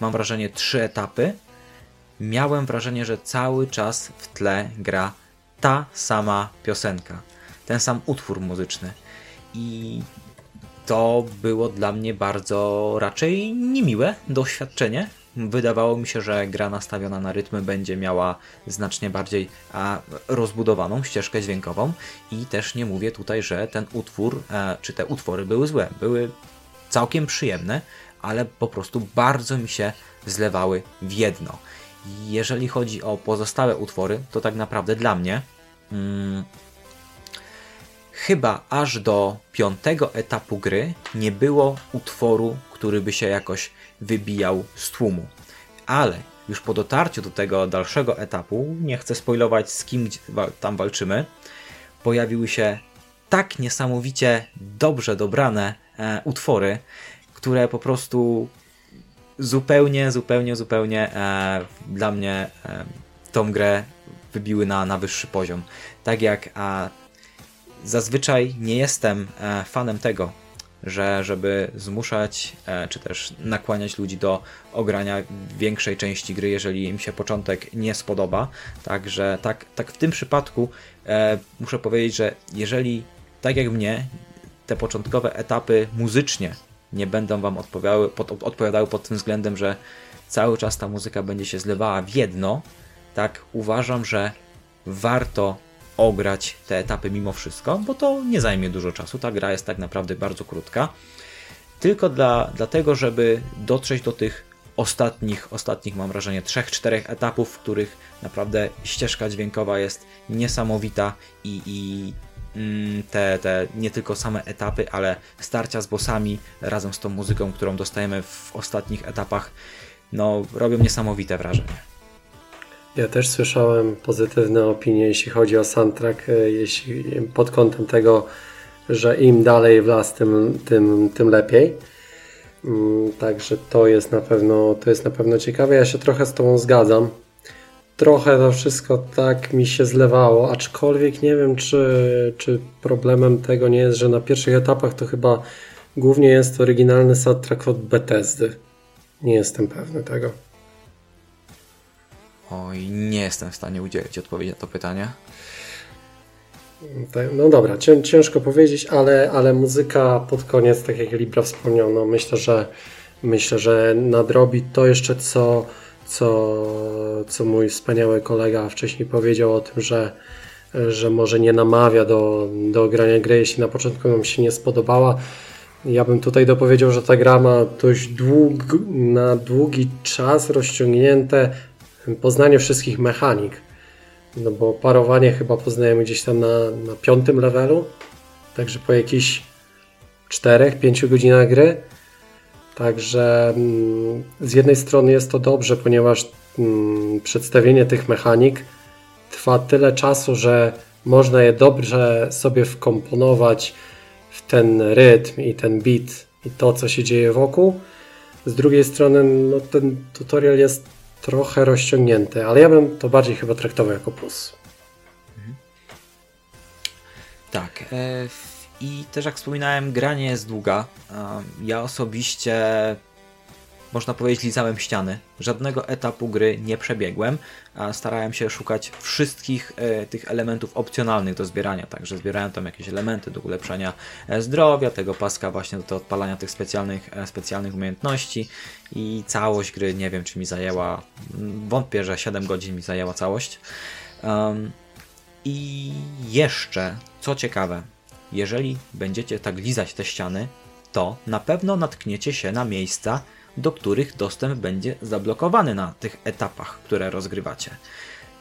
mam wrażenie, trzy etapy, miałem wrażenie, że cały czas w tle gra ta sama piosenka, ten sam utwór muzyczny. I to było dla mnie bardzo raczej niemiłe doświadczenie. Wydawało mi się, że gra nastawiona na rytmy będzie miała znacznie bardziej a, rozbudowaną ścieżkę dźwiękową i też nie mówię tutaj, że ten utwór, a, e, czy te utwory były złe. Były całkiem przyjemne, ale po prostu bardzo mi się zlewały w jedno. Jeżeli chodzi o pozostałe utwory, to tak naprawdę dla mnie hmm, chyba aż do piątego etapu gry nie było utworu, który by się jakoś wybijał z tłumu. Ale już po dotarciu do tego dalszego etapu, nie chcę spoilować z kim tam walczymy, pojawiły się tak niesamowicie dobrze dobrane e, utwory, które po prostu zupełnie, zupełnie, zupełnie e, dla mnie e, tą grę wybiły na, na wyższy poziom. Tak jak a, zazwyczaj nie jestem e, fanem tego, że żeby zmuszać e, czy też nakłaniać ludzi do ogrania większej części gry, jeżeli im się początek nie spodoba. Także tak, tak w tym przypadku e, muszę powiedzieć, że jeżeli tak jak mnie te początkowe etapy muzycznie nie będą Wam odpowiadały pod, odpowiadały pod tym względem, że cały czas ta muzyka będzie się zlewała w jedno, tak uważam, że warto ograć te etapy mimo wszystko, bo to nie zajmie dużo czasu. Ta gra jest tak naprawdę bardzo krótka. Tylko dla, dlatego, żeby dotrzeć do tych ostatnich, ostatnich mam wrażenie, 3-4 etapów, w których naprawdę ścieżka dźwiękowa jest niesamowita i, i te, te nie tylko same etapy, ale starcia z bossami razem z tą muzyką, którą dostajemy w ostatnich etapach, no robią niesamowite wrażenie. Ja też słyszałem pozytywne opinie, jeśli chodzi o soundtrack, e, jeśli pod kątem tego, że im dalej w las, tym, tym, tym lepiej. Mm, także to jest na pewno to jest na pewno ciekawe. Ja się trochę z Tobą zgadzam. Trochę to wszystko tak mi się zlewało, aczkolwiek nie wiem, czy, czy problemem tego nie jest, że na pierwszych etapach to chyba głównie jest oryginalny soundtrack od Bethesdy. Nie jestem pewny tego. Oj, nie jestem w stanie udzielić odpowiedzi na to pytanie. No dobra, ciężko powiedzieć, ale, ale muzyka pod koniec, tak jak Libra wspomniał, no myślę, że myślę, że nadrobi to jeszcze, co, co, co mój wspaniały kolega wcześniej powiedział o tym, że, że może nie namawia do, do grania gry, jeśli na początku nam się nie spodobała. Ja bym tutaj dopowiedział, że ta gra ma dość dług, na długi czas rozciągnięte poznanie wszystkich mechanik. No bo parowanie chyba poznajemy gdzieś tam na, na piątym levelu, także po jakichś 4-5 godzinach gry. Także mm, z jednej strony jest to dobrze, ponieważ mm, przedstawienie tych mechanik trwa tyle czasu, że można je dobrze sobie wkomponować w ten rytm i ten beat i to, co się dzieje wokół. Z drugiej strony no, ten tutorial jest trochę rozciągnięty, ale ja bym to bardziej chyba traktował jako plus. Mhm. Tak. E, I też jak wspominałem, granie jest długa. Ja osobiście można powiedzieć, lizałem ściany. Żadnego etapu gry nie przebiegłem, starałem się szukać wszystkich e, tych elementów opcjonalnych do zbierania. Także zbierałem tam jakieś elementy do ulepszenia e, zdrowia, tego paska właśnie do odpalania tych specjalnych, e, specjalnych umiejętności i całość gry, nie wiem czy mi zajęła, wątpię, że 7 godzin mi zajęła całość. I jeszcze, co ciekawe, jeżeli będziecie tak lizać te ściany, to na pewno natkniecie się na miejsca, do których dostęp będzie zablokowany na tych etapach, które rozgrywacie.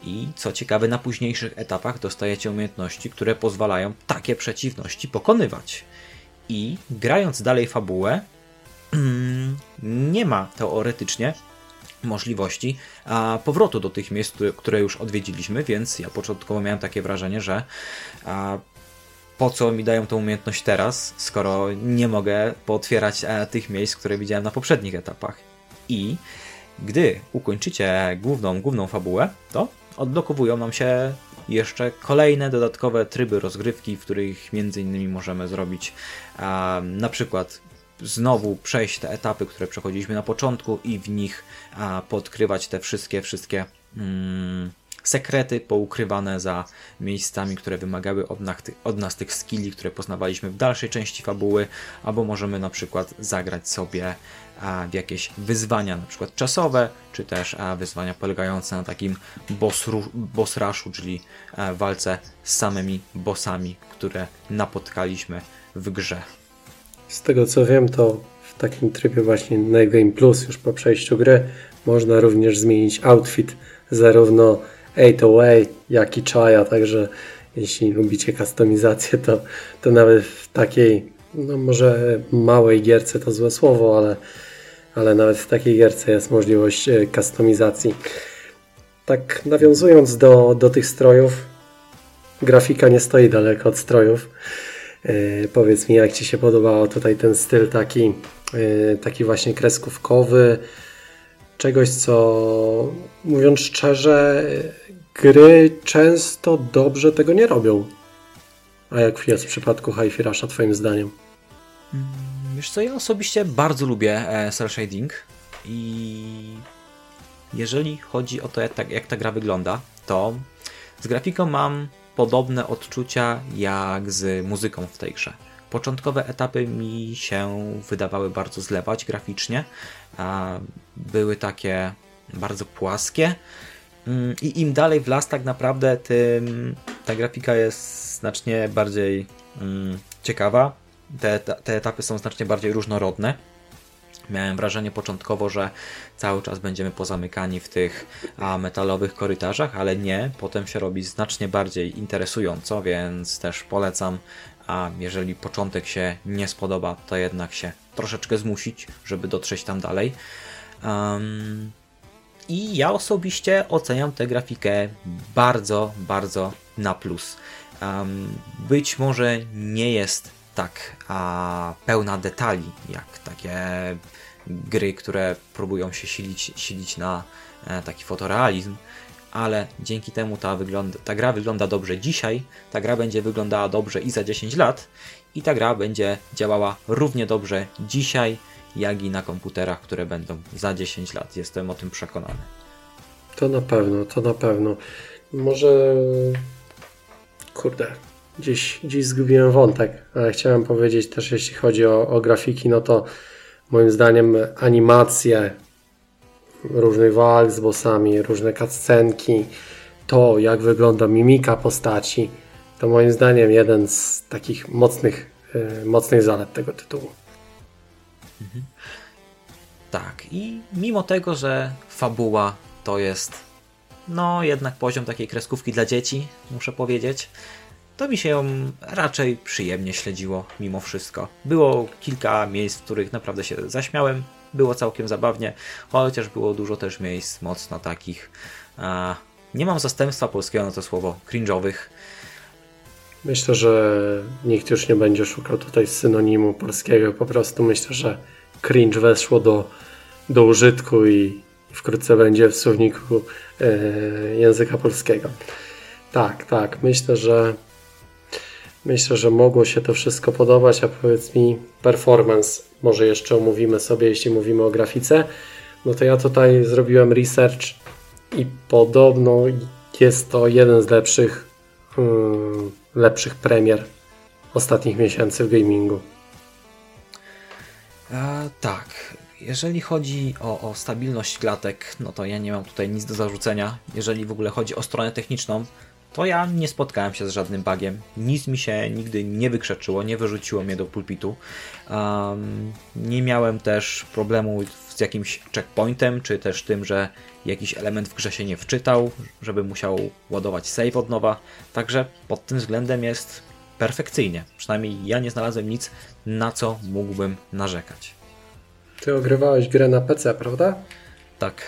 I co ciekawe, na późniejszych etapach dostajecie umiejętności, które pozwalają takie przeciwności pokonywać. I grając dalej fabułę, (clears throat) nie ma teoretycznie możliwości powrotu do tych miejsc, które już odwiedziliśmy, więc ja początkowo miałem takie wrażenie, że po co mi dają tą umiejętność teraz, skoro nie mogę pootwierać e, tych miejsc, które widziałem na poprzednich etapach. I gdy ukończycie główną, główną fabułę, to odblokowują nam się jeszcze kolejne dodatkowe tryby rozgrywki, w których między innymi możemy zrobić na przykład znowu przejść te etapy, które przechodziliśmy na początku i w nich podkrywać te wszystkie, wszystkie mm, sekrety poukrywane za miejscami, które wymagały od nas, od nas tych skilli, które poznawaliśmy w dalszej części fabuły, albo możemy na przykład zagrać sobie w jakieś wyzwania, na przykład czasowe, czy też wyzwania polegające na takim boss, boss rushu, czyli walce z samymi bossami, które napotkaliśmy w grze. Z tego co wiem, to w takim trybie właśnie na Game Plus już po przejściu gry można również zmienić outfit zarówno 808, jak i Chaya, także jeśli lubicie kustomizację, to, to nawet w takiej, no może małej gierce to złe słowo, ale, ale nawet w takiej gierce jest możliwość e, kustomizacji. Tak nawiązując do, do tych strojów, grafika nie stoi daleko od strojów. Yy, powiedz mi, jak Ci się podobało tutaj ten styl taki, yy, taki właśnie kreskówkowy, czegoś, co mówiąc szczerze, gry często dobrze tego nie robią. A jak jest w przypadku Hi-Fi Rusha, Twoim zdaniem? Mm, wiesz co, ja osobiście bardzo lubię e, cel shading i jeżeli chodzi o to, jak ta, jak ta gra wygląda, to z grafiką mam podobne odczucia jak z muzyką w tej grze. Początkowe etapy mi się wydawały bardzo zlewać graficznie. Były takie bardzo płaskie. Mm, I im dalej w las tak naprawdę, tym ta grafika jest znacznie bardziej mm, ciekawa. Te, te etapy są znacznie bardziej różnorodne. Miałem wrażenie początkowo, że cały czas będziemy pozamykani w tych a, metalowych korytarzach, ale nie. Potem się robi znacznie bardziej interesująco, więc też polecam a jeżeli początek się nie spodoba, to jednak się troszeczkę zmusić, żeby dotrzeć tam dalej. Um, I ja osobiście oceniam tę grafikę bardzo, bardzo na plus. Być może nie jest tak a pełna detali, jak takie gry, które próbują się silić, silić na e, taki fotorealizm, ale dzięki temu ta, wygląda, ta gra wygląda dobrze dzisiaj, ta gra będzie wyglądała dobrze i za 10 lat i ta gra będzie działała równie dobrze dzisiaj, jak i na komputerach, które będą za 10 lat. Jestem o tym przekonany. To na pewno, to na pewno. Może. Kurde, gdzieś, gdzieś zgubiłem wątek, ale chciałem powiedzieć też, jeśli chodzi o, o grafiki, no to moim zdaniem animacje różnych walk z bossami, różne cutscenki, to jak wygląda mimika postaci, to moim zdaniem jeden z takich mocnych, yy, mocnych zalet tego tytułu. Tak, i mimo tego, że fabuła to jest no jednak poziom takiej kreskówki dla dzieci, muszę powiedzieć, to mi się ją raczej przyjemnie śledziło mimo wszystko. Było kilka miejsc, w których naprawdę się zaśmiałem, było całkiem zabawnie, chociaż było dużo też miejsc mocno takich, a, nie mam zastępstwa polskiego na to słowo, cringe'owych. Myślę, że nikt już nie będzie szukał tutaj synonimu polskiego, po prostu myślę, że cringe weszło do, do użytku i wkrótce będzie w słowniku e, języka polskiego. Tak, tak, myślę, że myślę, że mogło się to wszystko podobać, a powiedz mi performance, może jeszcze omówimy sobie, jeśli mówimy o grafice, no to ja tutaj zrobiłem research i podobno jest to jeden z lepszych hmm, lepszych premier ostatnich miesięcy w gamingu. E, tak, jeżeli chodzi o, o, stabilność klatek, no to ja nie mam tutaj nic do zarzucenia. Jeżeli w ogóle chodzi o stronę techniczną, to ja nie spotkałem się z żadnym bugiem. Nic mi się nigdy nie wykrzeczyło, nie wyrzuciło mnie do pulpitu. Um, nie miałem też problemu z jakimś checkpointem, czy też tym, że jakiś element w grze się nie wczytał, żeby musiał ładować save od nowa. Także pod tym względem jest perfekcyjnie. Przynajmniej ja nie znalazłem nic, na co mógłbym narzekać. Ty ogrywałeś grę na PC, prawda? Tak.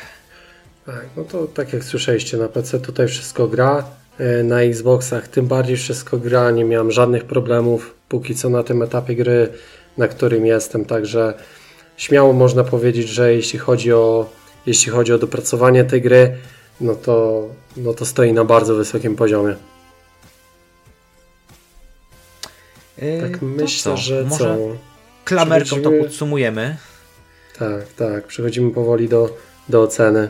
Tak, no to tak jak słyszeliście, na PC tutaj wszystko gra, e, na Xboxach tym bardziej wszystko gra, nie miałem żadnych problemów póki co na tym etapie gry, na którym jestem, także śmiało można powiedzieć, że jeśli chodzi o, jeśli chodzi o dopracowanie tej gry, no to, no to stoi na bardzo wysokim poziomie. Yy, tak myślę, że Może co? Klamerką to podsumujemy. Tak, tak. Przechodzimy powoli do, do oceny.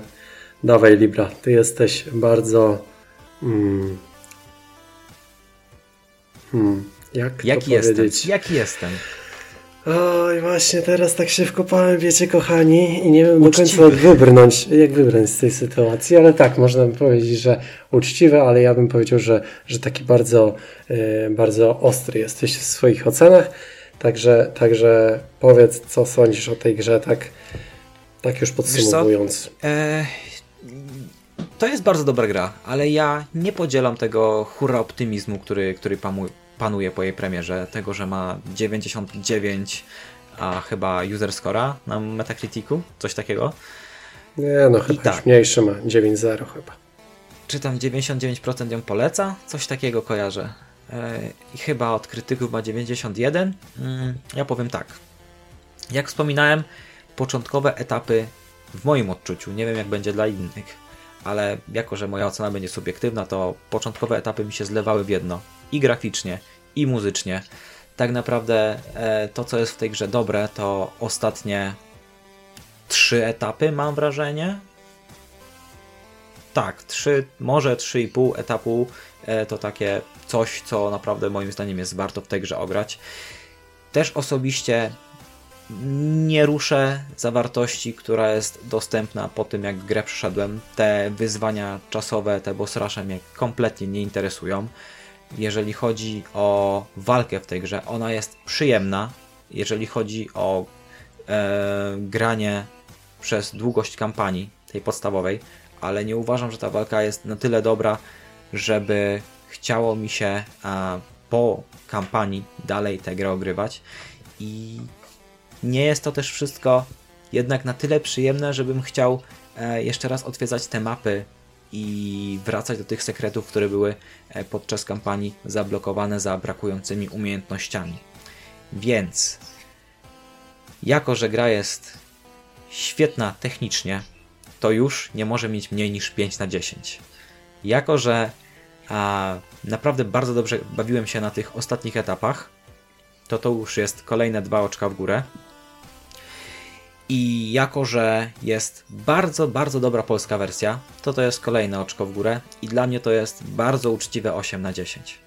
Dawaj, Libra, ty jesteś bardzo. Mm, hmm, jak Jaki jestem? Jaki jestem? Oj, właśnie teraz tak się wkopałem, wiecie, kochani, i nie wiem uczciwy. do końca jak wybrnąć, jak wybrnąć z tej sytuacji, ale tak, można by powiedzieć, że uczciwy, ale ja bym powiedział, że, że taki bardzo, yy, bardzo ostry jesteś w swoich ocenach. Także, także powiedz, co sądzisz o tej grze, tak, tak już podsumowując. E, to jest bardzo dobra gra, ale ja nie podzielam tego hura optymizmu, który, który panuje po jej premierze. Tego, że ma 99, a chyba user score'a na Metacriticu, coś takiego. Nie, no chyba tak. mniejszy ma, 9.0 chyba. Czy tam 99% ją poleca? Coś takiego kojarzę. E, i chyba od krytyków ma 91. Mm, ja powiem tak. Jak wspominałem, początkowe etapy w moim odczuciu, nie wiem jak będzie dla innych, ale jako, że moja ocena będzie subiektywna, to początkowe etapy mi się zlewały w jedno. I graficznie, i muzycznie. Tak naprawdę e, to, co jest w tej grze dobre, to ostatnie trzy etapy, mam wrażenie. Tak, trzy, może trzy i pół etapu e, to takie coś, co naprawdę moim zdaniem jest warto w tej grze ograć. Też osobiście nie ruszę zawartości, która jest dostępna po tym, jak grę przeszedłem. Te wyzwania czasowe, te boss rusze mnie kompletnie nie interesują. Jeżeli chodzi o walkę w tej grze, ona jest przyjemna. Jeżeli chodzi o e, granie przez długość kampanii, tej podstawowej, ale nie uważam, że ta walka jest na tyle dobra, żeby chciało mi się po kampanii dalej tę grę ogrywać i nie jest to też wszystko jednak na tyle przyjemne, żebym chciał e, jeszcze raz odwiedzać te mapy i wracać do tych sekretów, które były e, podczas kampanii zablokowane za brakującymi umiejętnościami. Więc jako, że gra jest świetna technicznie, to już nie może mieć mniej niż 5 na 10. Jako, że a, naprawdę bardzo dobrze bawiłem się na tych ostatnich etapach, to to już jest kolejne dwa oczka w górę. I jako, że jest bardzo, bardzo dobra polska wersja, to to jest kolejne oczko w górę i dla mnie to jest bardzo uczciwe 8 na 10.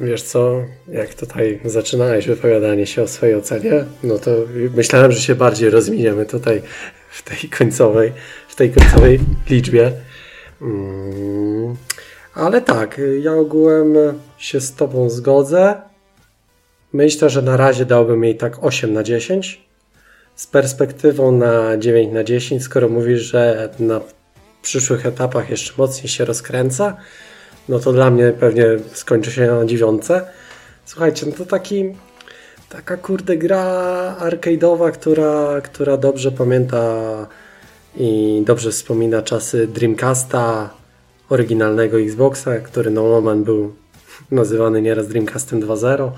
Wiesz co, jak tutaj zaczynałeś wypowiadanie się o swojej ocenie, no to myślałem, że się bardziej rozwiniemy tutaj w tej końcowej, w tej końcowej liczbie. Mm, ale tak, ja ogółem się z Tobą zgodzę. Myślę, że na razie dałbym jej tak 8 na 10. Z perspektywą na 9 na 10, skoro mówisz, że na przyszłych etapach jeszcze mocniej się rozkręca, no to dla mnie pewnie skończy się na dziewiątce. Słuchajcie, no to taki taka kurde gra arcade'owa, która, która dobrze pamięta i dobrze wspomina czasy Dreamcasta, oryginalnego Xboxa, który na moment był nazywany nieraz Dreamcastem 2.0.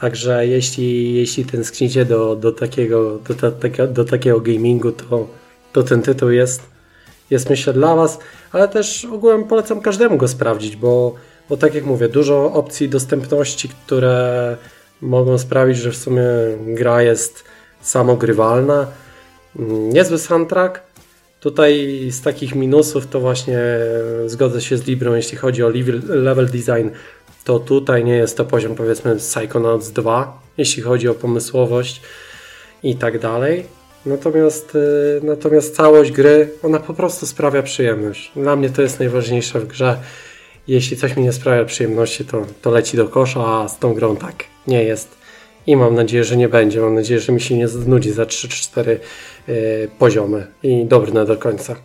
Także jeśli, jeśli tęsknicie do, do, takiego, do, do, do takiego gamingu, to, to ten tytuł jest, jest myślę dla Was, ale też ogółem polecam każdemu go sprawdzić, bo, bo tak jak mówię, dużo opcji dostępności, które mogą sprawić, że w sumie gra jest samogrywalna. Niezły soundtrack. Tutaj z takich minusów to właśnie zgodzę się z Librą, jeśli chodzi o level design, to tutaj nie jest to poziom powiedzmy Psychonauts 2, jeśli chodzi o pomysłowość i tak dalej. Natomiast, y, natomiast całość gry, ona po prostu sprawia przyjemność. Dla mnie to jest najważniejsze w grze. Jeśli coś mi nie sprawia przyjemności, to, to leci do kosza, a z tą grą tak nie jest. I mam nadzieję, że nie będzie. Mam nadzieję, że mi się nie znudzi za 3-4 yy, poziomy i dobrne do końca.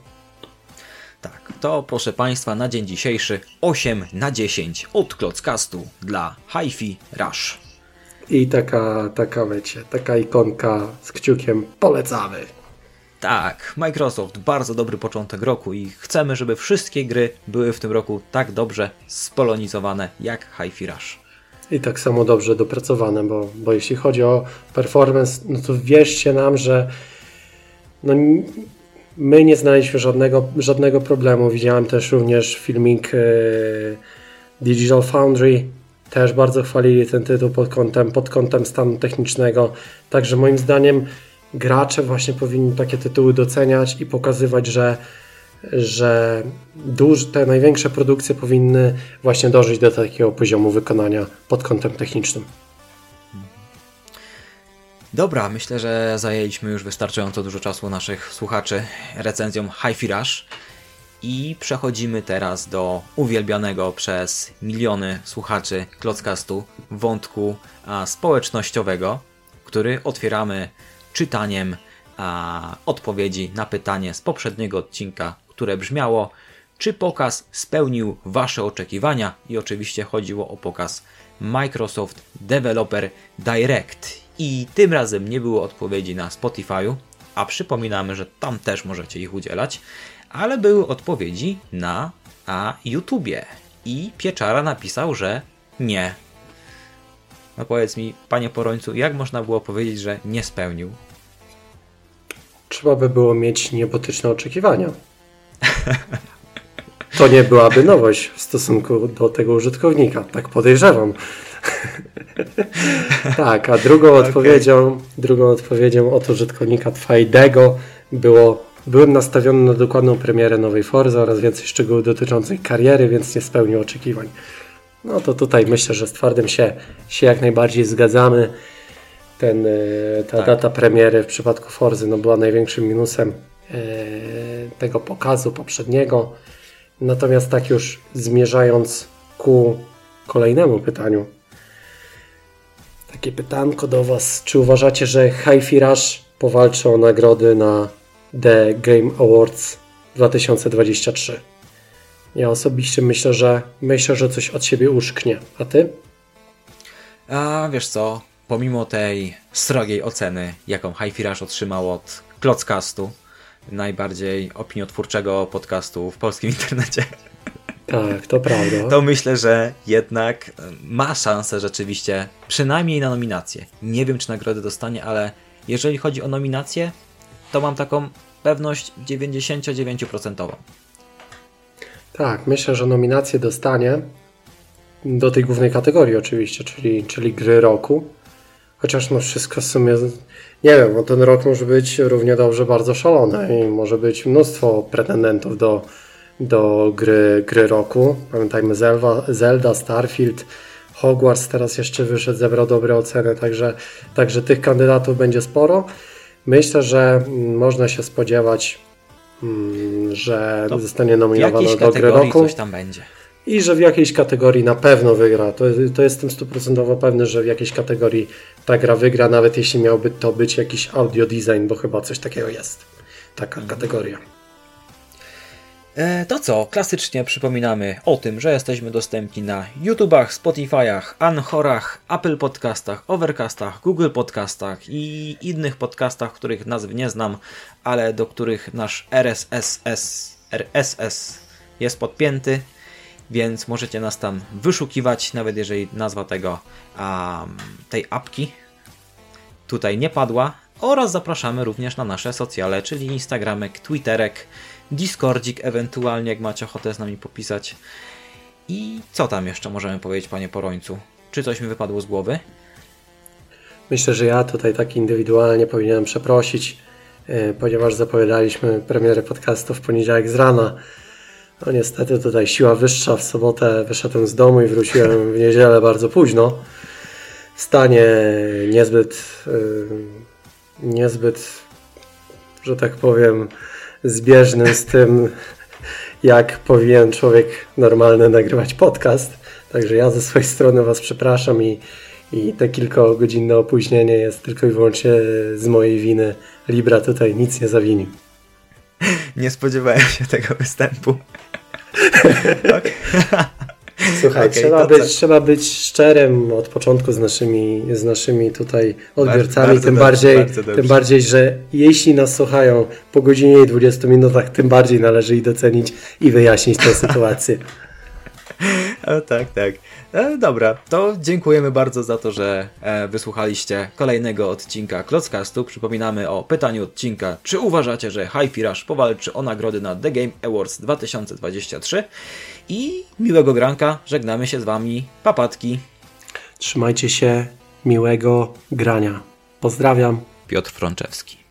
To proszę Państwa na dzień dzisiejszy 8 na 10 od Klockastu dla HiFi Rush. I taka, taka wiecie, taka ikonka z kciukiem polecamy. Tak, Microsoft, bardzo dobry początek roku i chcemy, żeby wszystkie gry były w tym roku tak dobrze spolonizowane jak Hi-Fi Rush. I tak samo dobrze dopracowane, bo, bo jeśli chodzi o performance, no to wierzcie nam, że no, my nie znaliśmy żadnego, żadnego problemu. Widziałem też również filmik e, Digital Foundry, też bardzo chwalili ten tytuł pod kątem, pod kątem stanu technicznego. Także moim zdaniem gracze właśnie powinni takie tytuły doceniać i pokazywać, że, że duż, te największe produkcje powinny właśnie dążyć do takiego poziomu wykonania pod kątem technicznym. Dobra, myślę, że zajęliśmy już wystarczająco dużo czasu naszych słuchaczy recenzją Hi-Fi Rush. I przechodzimy teraz do uwielbianego przez miliony słuchaczy Klockastu wątku a, społecznościowego, który otwieramy czytaniem a, odpowiedzi na pytanie z poprzedniego odcinka, które brzmiało czy pokaz spełnił Wasze oczekiwania i oczywiście chodziło o pokaz Microsoft Developer Direct i tym razem nie było odpowiedzi na Spotify'u, a przypominamy, że tam też możecie ich udzielać ale były odpowiedzi na a YouTubie. I Pieczara napisał, że nie. No powiedz mi, panie Porońcu, jak można było powiedzieć, że nie spełnił? Trzeba by było mieć niebotyczne oczekiwania. To nie byłaby nowość w stosunku do tego użytkownika, tak podejrzewam. (laughs) tak, a drugą okay. odpowiedzią, drugą odpowiedzią od użytkownika Twajdego było Byłem nastawiony na dokładną premierę nowej Forza oraz więcej szczegółów dotyczących kariery, więc nie spełnił oczekiwań. No to tutaj myślę, że z twardym się, się jak najbardziej zgadzamy. Ten, e, ta tak. data premiery w przypadku Forzy no, była największym minusem e, tego pokazu poprzedniego. Natomiast tak już zmierzając ku kolejnemu pytaniu. Takie pytanko do Was. Czy uważacie, że Hi-Fi Rush powalczy o nagrody na The Game Awards 2023. Ja osobiście myślę, że myślę, że coś od siebie uszknie. A ty? A wiesz co, pomimo tej srogiej oceny, jaką Hi-Fi Rush otrzymał od Klockastu, najbardziej opiniotwórczego podcastu w polskim (laughs) internecie, Tak, to prawda. To myślę, że jednak ma szansę rzeczywiście, przynajmniej na nominację. Nie wiem, czy nagrody dostanie, ale jeżeli chodzi o nominację, to mam taką pewność 99%. Tak, myślę, że nominację dostanie do tej głównej kategorii oczywiście, czyli, czyli gry roku. Chociaż no wszystko w sumie, nie wiem, bo ten rok może być równie dobrze bardzo szalony i może być mnóstwo pretendentów do, do gry, gry roku. Pamiętajmy Zelda, Zelda, Starfield, Hogwarts teraz jeszcze wyszedł, zebrał dobre oceny, także, także tych kandydatów będzie sporo. Myślę, że można się spodziewać, mm, że to zostanie nominowany do gry roku. coś tam będzie i że w jakiejś kategorii na pewno wygra. To, to jestem stuprocentowo pewny, że w jakiejś kategorii ta gra wygra, nawet jeśli miałby to być jakiś audio design, bo chyba coś takiego jest. Taka mhm. kategoria. E, to co, klasycznie przypominamy o tym, że jesteśmy dostępni na YouTubach, Spotify'ach, Anchorach, Apple Podcastach, Overcastach, Google Podcastach i innych podcastach, których nazw nie znam, ale do których nasz RSS, RSS jest podpięty więc możecie nas tam wyszukiwać, nawet jeżeli nazwa tego, um, tej apki tutaj nie padła. Oraz zapraszamy również na nasze socjale, czyli Instagramek, Twitterek, Discordzik, ewentualnie jak macie ochotę z nami popisać. I co tam jeszcze możemy powiedzieć, panie Porońcu? Czy coś mi wypadło z głowy? Myślę, że ja tutaj tak indywidualnie powinienem przeprosić, e, ponieważ zapowiadaliśmy premierę podcastu w poniedziałek z rana no niestety tutaj siła wyższa. W sobotę wyszedłem z domu i wróciłem w niedzielę bardzo późno. W stanie niezbyt, yy, niezbyt, że tak powiem, zbieżnym z tym, jak powinien człowiek normalny nagrywać podcast. Także ja ze swojej strony Was przepraszam i, i te kilkogodzinne opóźnienie jest tylko i wyłącznie z mojej winy. Libra tutaj nic nie zawinił. Nie spodziewałem się tego występu. (laughs) (laughs) Słuchaj, okay, trzeba, być, trzeba być szczerym od początku z naszymi, z naszymi tutaj odbiorcami, bardzo, tym, bardzo bardziej, dobrze, tym bardziej, że jeśli nas słuchają po godzinie i 20 minutach, tym bardziej należy ich docenić i wyjaśnić tę sytuację. (laughs) O, tak, tak. E, dobra, to dziękujemy bardzo za to, że e, wysłuchaliście kolejnego odcinka Klockastu. Przypominamy o pytaniu odcinka, czy uważacie, że Hi-Fi Rush powalczy o nagrody na The Game Awards 2023? I miłego granka, żegnamy się z Wami, papatki. Trzymajcie się, miłego grania. Pozdrawiam. Piotr Frączewski.